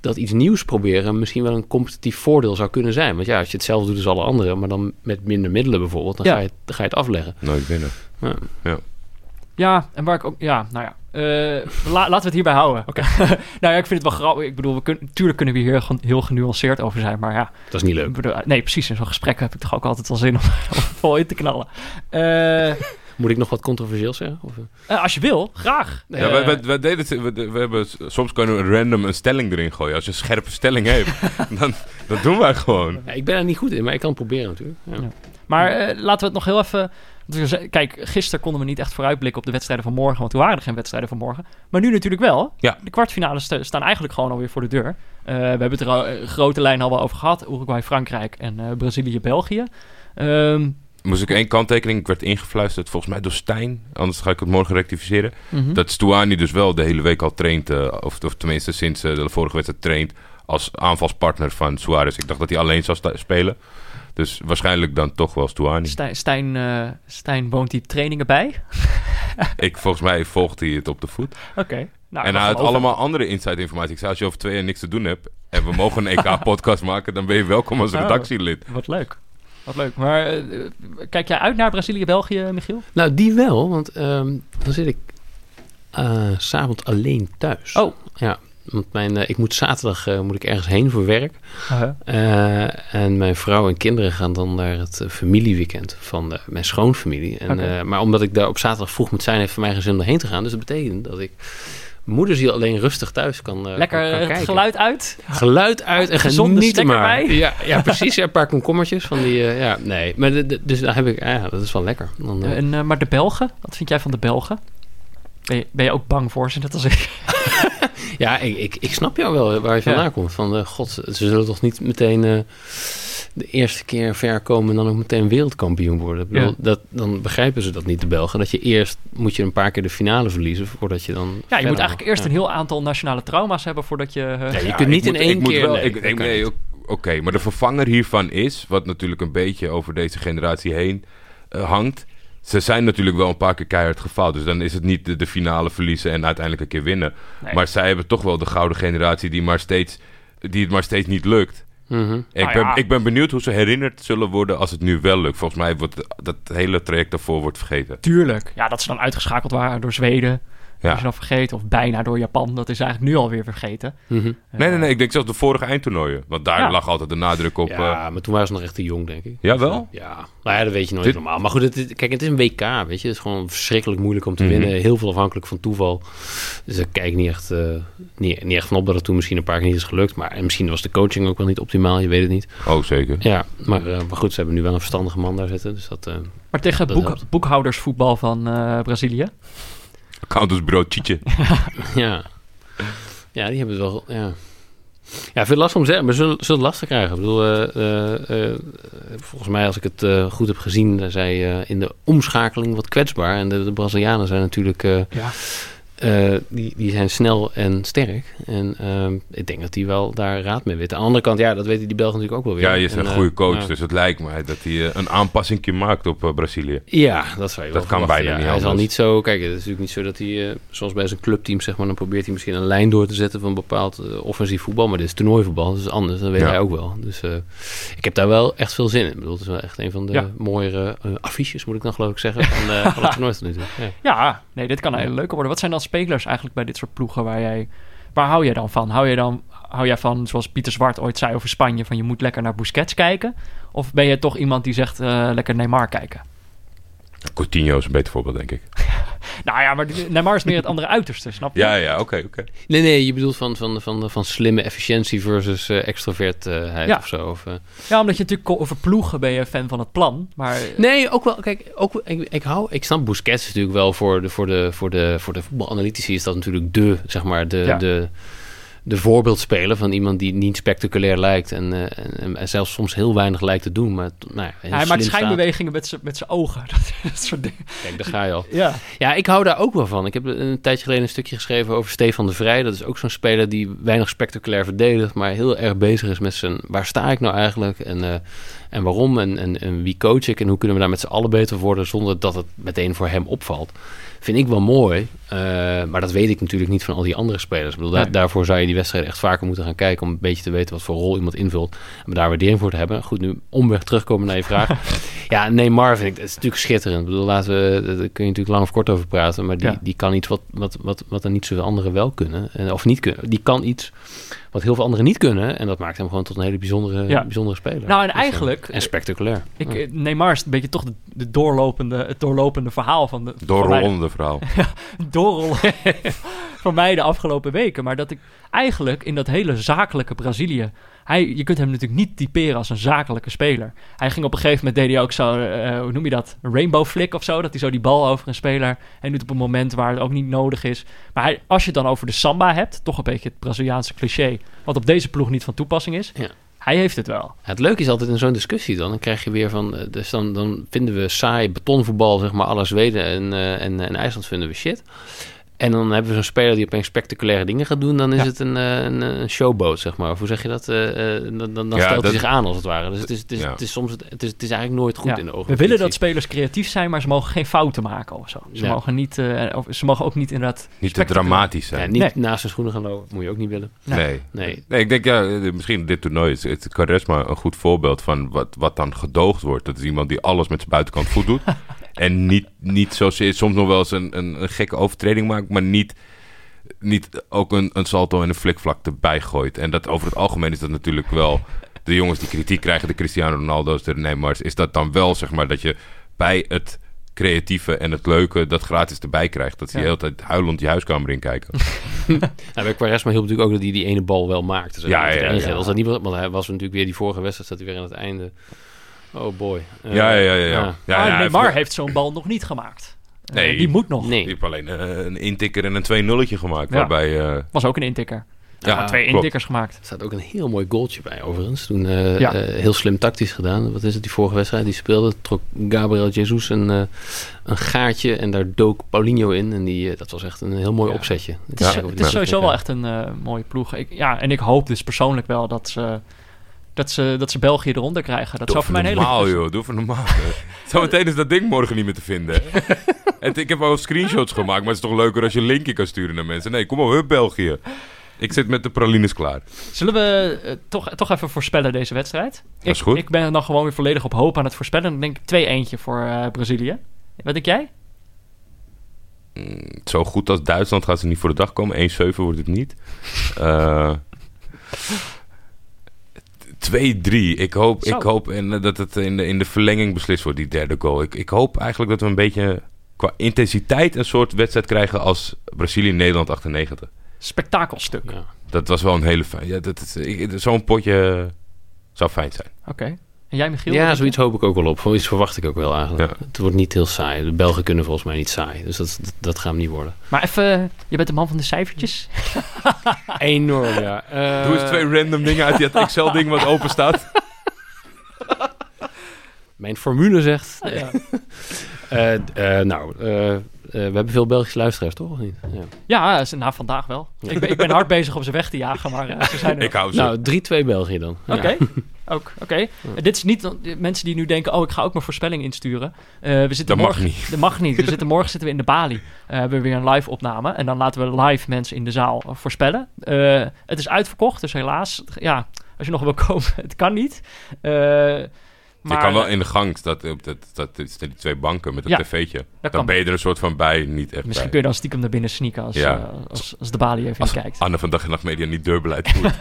dat iets nieuws proberen misschien wel een competitief voordeel zou kunnen zijn. Want ja, als je hetzelfde doet als alle anderen, maar dan met minder middelen bijvoorbeeld, dan,
Ja.
ga, je, dan ga je het afleggen.
Nooit binnen.
Ja.
Ja, en waar ik ook... Ja, nou ja. Eh, la- laten we het hierbij houden. nou ja, ik vind het wel grappig. Ik bedoel, we kunnen, natuurlijk kunnen we hier heel, heel genuanceerd over zijn. Maar ja,
Dat is niet leuk.
bedoel, nee, precies. In zo'n gesprek heb ik toch ook altijd wel zin om, om vol in te knallen. Eh,
Moet ik nog wat controversieel zeggen? Of, eh?
als je wil, graag.
Ja, wij, wij, wij deden we, we hebben, soms kunnen we random een stelling erin gooien. Als je een scherpe stelling hebt, dan dat doen wij gewoon.
Ja, ik ben er niet goed in, maar ik kan het proberen natuurlijk. Ja.
Ja. Maar eh, laten we het nog heel even... Kijk, gisteren konden we niet echt vooruitblikken op de wedstrijden van morgen, want toen waren er geen wedstrijden van morgen. Maar nu natuurlijk wel.
Ja.
De kwartfinales sta- staan eigenlijk gewoon alweer voor de deur. Eh, we hebben het er al, eh, grote lijn al wel over gehad. Uruguay, Frankrijk en eh, Brazilië, België. Ehm,
Moest ik één kanttekening, ik werd ingefluisterd volgens mij door Stijn. Anders ga ik het morgen rectificeren.
mhm.
Dat Stuani dus wel de hele week al traint, of, of tenminste sinds de vorige wedstrijd traint als aanvalspartner van Suarez. Ik dacht dat hij alleen zou spelen. Dus waarschijnlijk dan toch wel Stuani.
Stijn, Stijn, eh, Stijn woont die trainingen bij.
ik, volgens mij volgt hij het op de voet.
Oké. Nou,
en hij had allemaal andere inside informatie. Ik zei, als je over twee jaar niks te doen hebt en we mogen een EK-podcast maken, dan ben je welkom als
Oh.
redactielid.
Wat leuk. Wat leuk. Maar eh, kijk jij uit naar Brazilië, België, Michiel?
Nou, die wel, want ehm, dan zit ik eh, s'avonds alleen thuis.
Oh.
Ja, want mijn, eh, ik moet zaterdag eh, moet ik ergens heen voor werk. Eh, en mijn vrouw en kinderen gaan dan naar het familieweekend van mijn schoonfamilie. En, maar omdat ik daar op zaterdag vroeg moet zijn, heeft voor mij geen zin om erheen te gaan. Dus dat betekent dat ik moederziel alleen rustig thuis kan,
Lekker
kan,
het
kijken.
geluid uit.
Geluid uit en genieten
stekker
maar.
bij.
Ja, ja, precies. Ja, een paar komkommertjes van die... ja, nee. Maar de- de- dus daar heb ik... Ja, dat is wel lekker. Dan,
En, maar de Belgen, wat vind jij van de Belgen? Ben je, ben je ook bang voor ze, net als ik?
Ja, ik, ik, ik snap jou wel waar je vandaan
Ja.
komt. Van, eh, god, ze zullen toch niet meteen eh, de eerste keer ver komen en dan ook meteen wereldkampioen worden. Ik bedoel,
Ja.
dat, dan begrijpen ze dat niet, de Belgen. Dat je eerst moet je een paar keer de finale verliezen voordat je dan.
Ja, je moet eigenlijk eerst een heel aantal nationale trauma's hebben voordat je... eh,
Ja, je kunt niet in één
ik moet
keer.
wel-
nee,
ik, ik- Oké, maar de vervanger hiervan is, wat natuurlijk een beetje over deze generatie heen eh, hangt. Ze zijn natuurlijk wel een paar keer keihard gefaald. Dus dan is het niet de, de finale verliezen en uiteindelijk een keer winnen.
Nee.
Maar zij hebben toch wel de gouden generatie die, maar steeds, die het maar steeds niet lukt.
Mhm.
Ik,
Nou
ben,
ja.
ik ben benieuwd hoe ze herinnerd zullen worden als het nu wel lukt. Volgens mij wordt dat hele traject daarvoor wordt vergeten.
Tuurlijk. Ja, dat ze dan uitgeschakeld waren door Zweden.
Ja.
dan vergeten. Of bijna door Japan. Dat is eigenlijk nu alweer vergeten.
Mhm.
Nee, nee, nee. Ik denk zelfs de vorige eindtoernooien. Want daar
Ja.
lag altijd de nadruk op. eh,
Ja, maar toen waren ze nog echt te jong, denk ik.
Jawel?
Ja, nou ja, dat weet je nooit
Dit-
normaal. Maar goed, het, is- kijk, het is een WK, weet je. Het is gewoon verschrikkelijk moeilijk om te
Mhm.
winnen. Heel veel afhankelijk van toeval. Dus daar kijk ik niet echt, eh, niet, niet echt van op dat het toen misschien een paar keer niet is gelukt. Maar en misschien was de coaching ook wel niet optimaal, je weet het niet.
Oh, zeker.
Ja, maar, eh, maar goed, ze hebben nu wel een verstandige man daar zitten. Dus dat, eh,
Maar tegen het
Dat
boek, boekhoudersvoetbal van eh, Brazilië.
Accountantsbureau Chietje.
ja. ja, die hebben het wel, ja... Ja, veel last om te zeggen, maar ze zullen, zullen het lastig krijgen. Ik bedoel, eh, eh, eh, volgens mij, als ik het eh, goed heb gezien, zijn zij eh, in de omschakeling wat kwetsbaar. En de, de Brazilianen zijn natuurlijk, eh,
Ja.
Eh, die, die zijn snel en sterk. En ehm, ik denk dat die wel daar raad mee weten. Aan de andere kant, ja, dat weten die Belgen natuurlijk ook wel weer.
Ja, je is
En,
een
eh,
goede coach. Dus het lijkt mij dat hij eh, een aanpassing maakt op Brazilië.
Ja, dat zou je
Dat
wel
kan bijna
ja.
niet
Hij zal niet zo... Kijk, het is natuurlijk niet zo dat hij... eh, zoals bij zijn clubteam, zeg maar... dan probeert hij misschien een lijn door te zetten... van bepaald offensief voetbal. Maar dit is toernooivoetbal, dat is anders. Dat weet
Ja.
hij ook wel. Dus eh, ik heb daar wel echt veel zin in. Ik bedoel, het is wel echt een van de
Ja.
mooiere eh, affiches... moet ik dan geloof ik zeggen... van, eh van het toernooi tot nu toe. Ja.
Ja, nee, dit kan een hele leuke worden. Wat zijn dan spelers eigenlijk bij dit soort ploegen waar jij... Waar hou jij dan van? Hou, je dan, hou jij van, zoals Pieter Zwart ooit zei over Spanje... van je moet lekker naar Busquets kijken? Of ben je toch iemand die zegt eh, lekker Neymar kijken?
Coutinho is een beter voorbeeld, denk ik.
Nou ja, maar Neymar is meer het andere uiterste, snap je?
Ja, ja, oké, oké.
Nee, nee, je bedoelt van, van, van, van slimme efficiëntie versus eh extrovertheid
Ja.
of zo. Of, eh.
Ja, omdat je natuurlijk over ploegen ben je fan van het plan. Maar
Nee, ook wel. Kijk, ook, ik, ik, hou, ik snap Busquets is natuurlijk wel voor de, voor de, voor de, voor de voetbalanalytici is dat natuurlijk de, zeg maar, de,
Ja.
de, de voorbeeldspeler van iemand die niet spectaculair lijkt en, eh, en, en zelfs soms heel weinig lijkt te doen. Maar nou, ja,
hij maakt schijnbewegingen met zijn ogen. Dat, dat soort dingen.
Kijk, daar ga je al.
Ja.
Ja, ik hou daar ook wel van. Ik heb een tijdje geleden een stukje geschreven over Stefan de Vrij. Dat is ook zo'n speler die weinig spectaculair verdedigt, maar heel erg bezig is met zijn waar sta ik nou eigenlijk en, eh, en waarom en, en, en wie coach ik en hoe kunnen we daar met z'n allen beter worden zonder dat het meteen voor hem opvalt. Vind ik wel mooi, eh, maar dat weet ik natuurlijk niet van al die andere spelers. Ik bedoel, daar-
Nee.
daarvoor zou je die wedstrijden echt vaker moeten gaan kijken om een beetje te weten wat voor rol iemand invult en daar waardering voor te hebben. Goed, nu omweg terugkomen naar je vraag. ja, Neymar vind ik, het is natuurlijk schitterend. Ik bedoel, laten we, daar kun je natuurlijk lang of kort over praten, maar die,
Ja.
die kan iets wat, wat, wat, wat er niet zoveel anderen wel kunnen. En, of niet kunnen. Die kan iets wat heel veel anderen niet kunnen. En dat maakt hem gewoon tot een hele bijzondere,
Ja.
bijzondere speler.
Nou, en
Dus, eh,
eigenlijk-
en spectaculair.
Ik,
Ja.
eh, Neymar is een beetje toch de, de doorlopende, het doorlopende verhaal van de...
Doorrollende verhaal.
doorrollen voor mij de afgelopen weken. Maar dat ik eigenlijk in dat hele zakelijke Brazilië... Hij, je kunt hem natuurlijk niet typeren als een zakelijke speler. Hij ging op een gegeven moment, deed hij ook zo, eh, hoe noem je dat? Een rainbow flick of zo. Dat hij zo die bal over een speler en doet op een moment waar het ook niet nodig is. Maar hij, als je het dan over de samba hebt, toch een beetje het Braziliaanse cliché... wat op deze ploeg niet van toepassing is.
Ja.
Hij heeft het wel.
Het leuke is altijd in zo'n discussie dan, dan krijg je weer van, eh, dus dan, dan vinden we saai betonvoetbal, zeg maar, alle Zweden en, eh, en, en IJsland vinden we shit. En dan hebben we zo'n speler die opeens spectaculaire dingen gaat doen, dan is
Ja.
het een, eh, een, een showboat, zeg maar. Of hoe zeg je dat? Eh, eh, dan dan, dan
Ja,
stelt
dat-
hij zich aan, als het ware. Dus het is, het is,
Ja.
het is soms, het is, het is eigenlijk nooit goed
Ja.
in de ogen.
We willen dat spelers creatief zijn, maar ze mogen geen fouten maken of zo. Ze,
Ja.
mogen, niet, eh, of, ze mogen ook niet inderdaad...
Niet te dramatisch
Ja,
zijn.
niet
Nee.
naast zijn schoenen gaan lopen, moet je ook niet willen.
Nee.
Nee.
Nee.
Nee, ik denk ja, eh, misschien dit toernooi is het Charisma een goed voorbeeld van wat, wat dan gedoogd wordt. Dat is iemand die alles met zijn buitenkant goed doet. en niet, niet zozeer soms nog wel eens een, een, een gekke overtreding maakt, maar niet, niet ook een, een salto en een flikvlak erbij gooit. En dat over het algemeen is dat natuurlijk wel de jongens die kritiek krijgen, de Cristiano Ronaldo's, de Neymars, is dat dan wel zeg maar dat je bij het creatieve en het leuke dat gratis erbij krijgt. Dat ze
Ja.
de hele tijd huilend je huiskamer in kijken.
Nou, bij Quaresma hielp natuurlijk ook dat hij die ene bal wel maakte.
Ja,
dat
ja,
enige.
ja.
Als dat niet was, want hij was natuurlijk weer die vorige wedstrijd, staat hij weer aan het einde. Oh boy. Eh,
Ja, ja, ja. ja. ja. ja,
maar
ja,
Neymar
hij-
heeft zo'n bal nog niet gemaakt. Eh,
Nee.
die moet nog.
Die
Nee.
heeft alleen eh, een intikker en een 2-nulletje gemaakt.
Ja.
Waarbij, eh,
Was ook een intikker.
ja,
twee
klopt.
intikkers gemaakt.
Er staat ook een heel mooi goaltje bij, overigens. Toen eh,
Ja.
eh, heel slim tactisch gedaan. Wat is het, die vorige wedstrijd? Die speelde, trok Gabriel Jesus een, eh, een gaatje en daar dook Paulinho in. En die, eh, dat was echt een heel mooi
Ja.
opzetje.
Het is,
Ja,
het is sowieso wel echt een eh, mooie ploeg. Ik, ja, en ik hoop dus persoonlijk wel dat ze, dat ze, dat ze België eronder krijgen. Dat
Doe
zou voor mij een hele...
normaal, joh. Doe even normaal. Zometeen is dat ding morgen niet meer te vinden. en ik heb al screenshots gemaakt, maar het is toch leuker als je een linkje kan sturen naar mensen. Nee, kom op, hup België. Ik zit met de pralines klaar.
Zullen we eh, toch, toch even voorspellen deze wedstrijd?
Dat is
ik,
goed.
Ik ben dan gewoon weer volledig op hoop aan het voorspellen. Dan denk ik 2 eentje voor eh, Brazilië. Wat denk jij?
Mm, Zo goed als Duitsland gaat ze niet voor de dag komen. 1-7 wordt het niet. Eh 2-3. Ik hoop,
Zo.
ik hoop en, eh, dat het in de, in de verlenging beslist wordt, die derde goal. Ik, ik hoop eigenlijk dat we een beetje qua intensiteit een soort wedstrijd krijgen als Brazilië-Nederland 98.
Spektakelstuk.
Ja.
Dat was wel een hele fijn. Ja, dat, Zo'n potje zou fijn zijn.
Oké. En jij Michiel?
Ja, zoiets hoop ik ook wel op. Zoiets verwacht ik ook wel eigenlijk.
Ja.
Het wordt niet heel saai. De Belgen kunnen volgens mij niet saai. Dus dat, dat, dat gaat hem niet worden.
Maar even, je bent de man van de cijfertjes.
Enorm, ja. Eh,
Doe eens twee random dingen uit dat Excel-ding wat open staat.
Mijn formule zegt...
Ja.
Eh, eh, nou, eh, eh, we hebben veel Belgische luisteraars, toch? Of niet? Ja.
Ja, is- na vandaag wel. Ik ben, ik ben hard bezig om ze weg te jagen, maar eh, ze zijn er
Ik hou ze.
Nou, 3-2 België dan. Ja.
Oké, ook. Oké. Eh, Dit is niet mensen die nu denken: oh, ik ga ook mijn voorspelling insturen. Eh, we zitten
Dat mag
morgen,
niet.
Dat mag niet. We zitten, morgen zitten we in de Bali. Eh, hebben we weer een live opname. En dan laten we live mensen in de zaal eh, voorspellen. Eh, het is uitverkocht, dus helaas, ja, als je nog wil komen, het kan niet. Maar,
je kan wel in de gang, dat, dat, dat, dat, die twee banken met een
Ja,
tv'tje. Dan ben je er een soort van bij, niet echt
Misschien kun je dan stiekem naar binnen sneaken als,
Ja.
eh, als, als de balie even
Als
kijkt.
Anne van Dag en Nacht Media niet deurbeleid voert.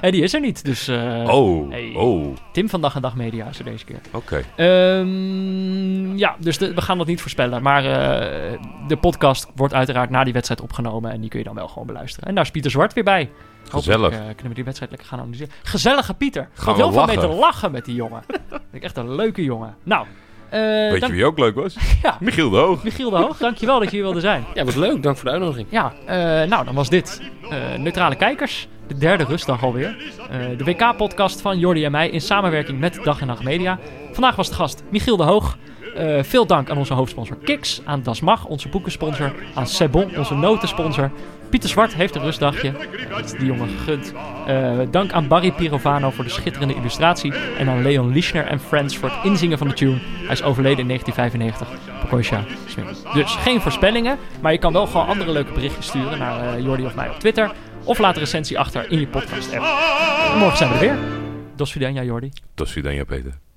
Hé, die is er niet, dus eh,
oh,
hey.
oh,
Tim van Dag en Dag Media is er deze keer.
oké.
Ehm, ja, dus de- we gaan dat niet voorspellen. Maar eh, de podcast wordt uiteraard na die wedstrijd opgenomen. En die kun je dan wel gewoon beluisteren. En daar is Pieter Zwart weer bij.
Gezellig.
Hopelijk, eh, kunnen we die wedstrijd lekker gaan analyseren. Gezellige Pieter. Ik
Gaan
had
we
heel veel mee te
lachen.
met die jongen. Vind ik echt een leuke jongen. Nou, eh,
Weet
dank-
je wie ook leuk was?
Ja.
Michiel de Hoog.
Michiel de Hoog, dankjewel dat je hier wilde zijn.
Ja, wat leuk. Dank voor de uitnodiging.
Ja, eh, nou dan was dit eh, Neutrale Kijkers. De derde rustdag alweer. Eh, de WK-podcast van Jordi en mij in samenwerking met Dag en Nacht Media. Vandaag was de gast Michiel de Hoog. Eh, veel dank aan onze hoofdsponsor Kiks, aan Das Mag, onze boekensponsor, aan Sebon, onze notensponsor. Pieter Zwart heeft een rustdagje. Dat is die jongen gegund. Eh, dank aan Barry Pirovano voor de schitterende illustratie. En aan Leon Lischner en Friends voor het inzingen van de tune. Hij is overleden in 1995. Pokosha. Dus geen voorspellingen, maar je kan wel gewoon andere leuke berichtjes sturen naar eh, Jordi of mij op Twitter. Of laat een recensie achter in je podcast app. En morgen zijn we er weer. Dos Vidania Jordi.
Tot ziens dan, ja, Peter.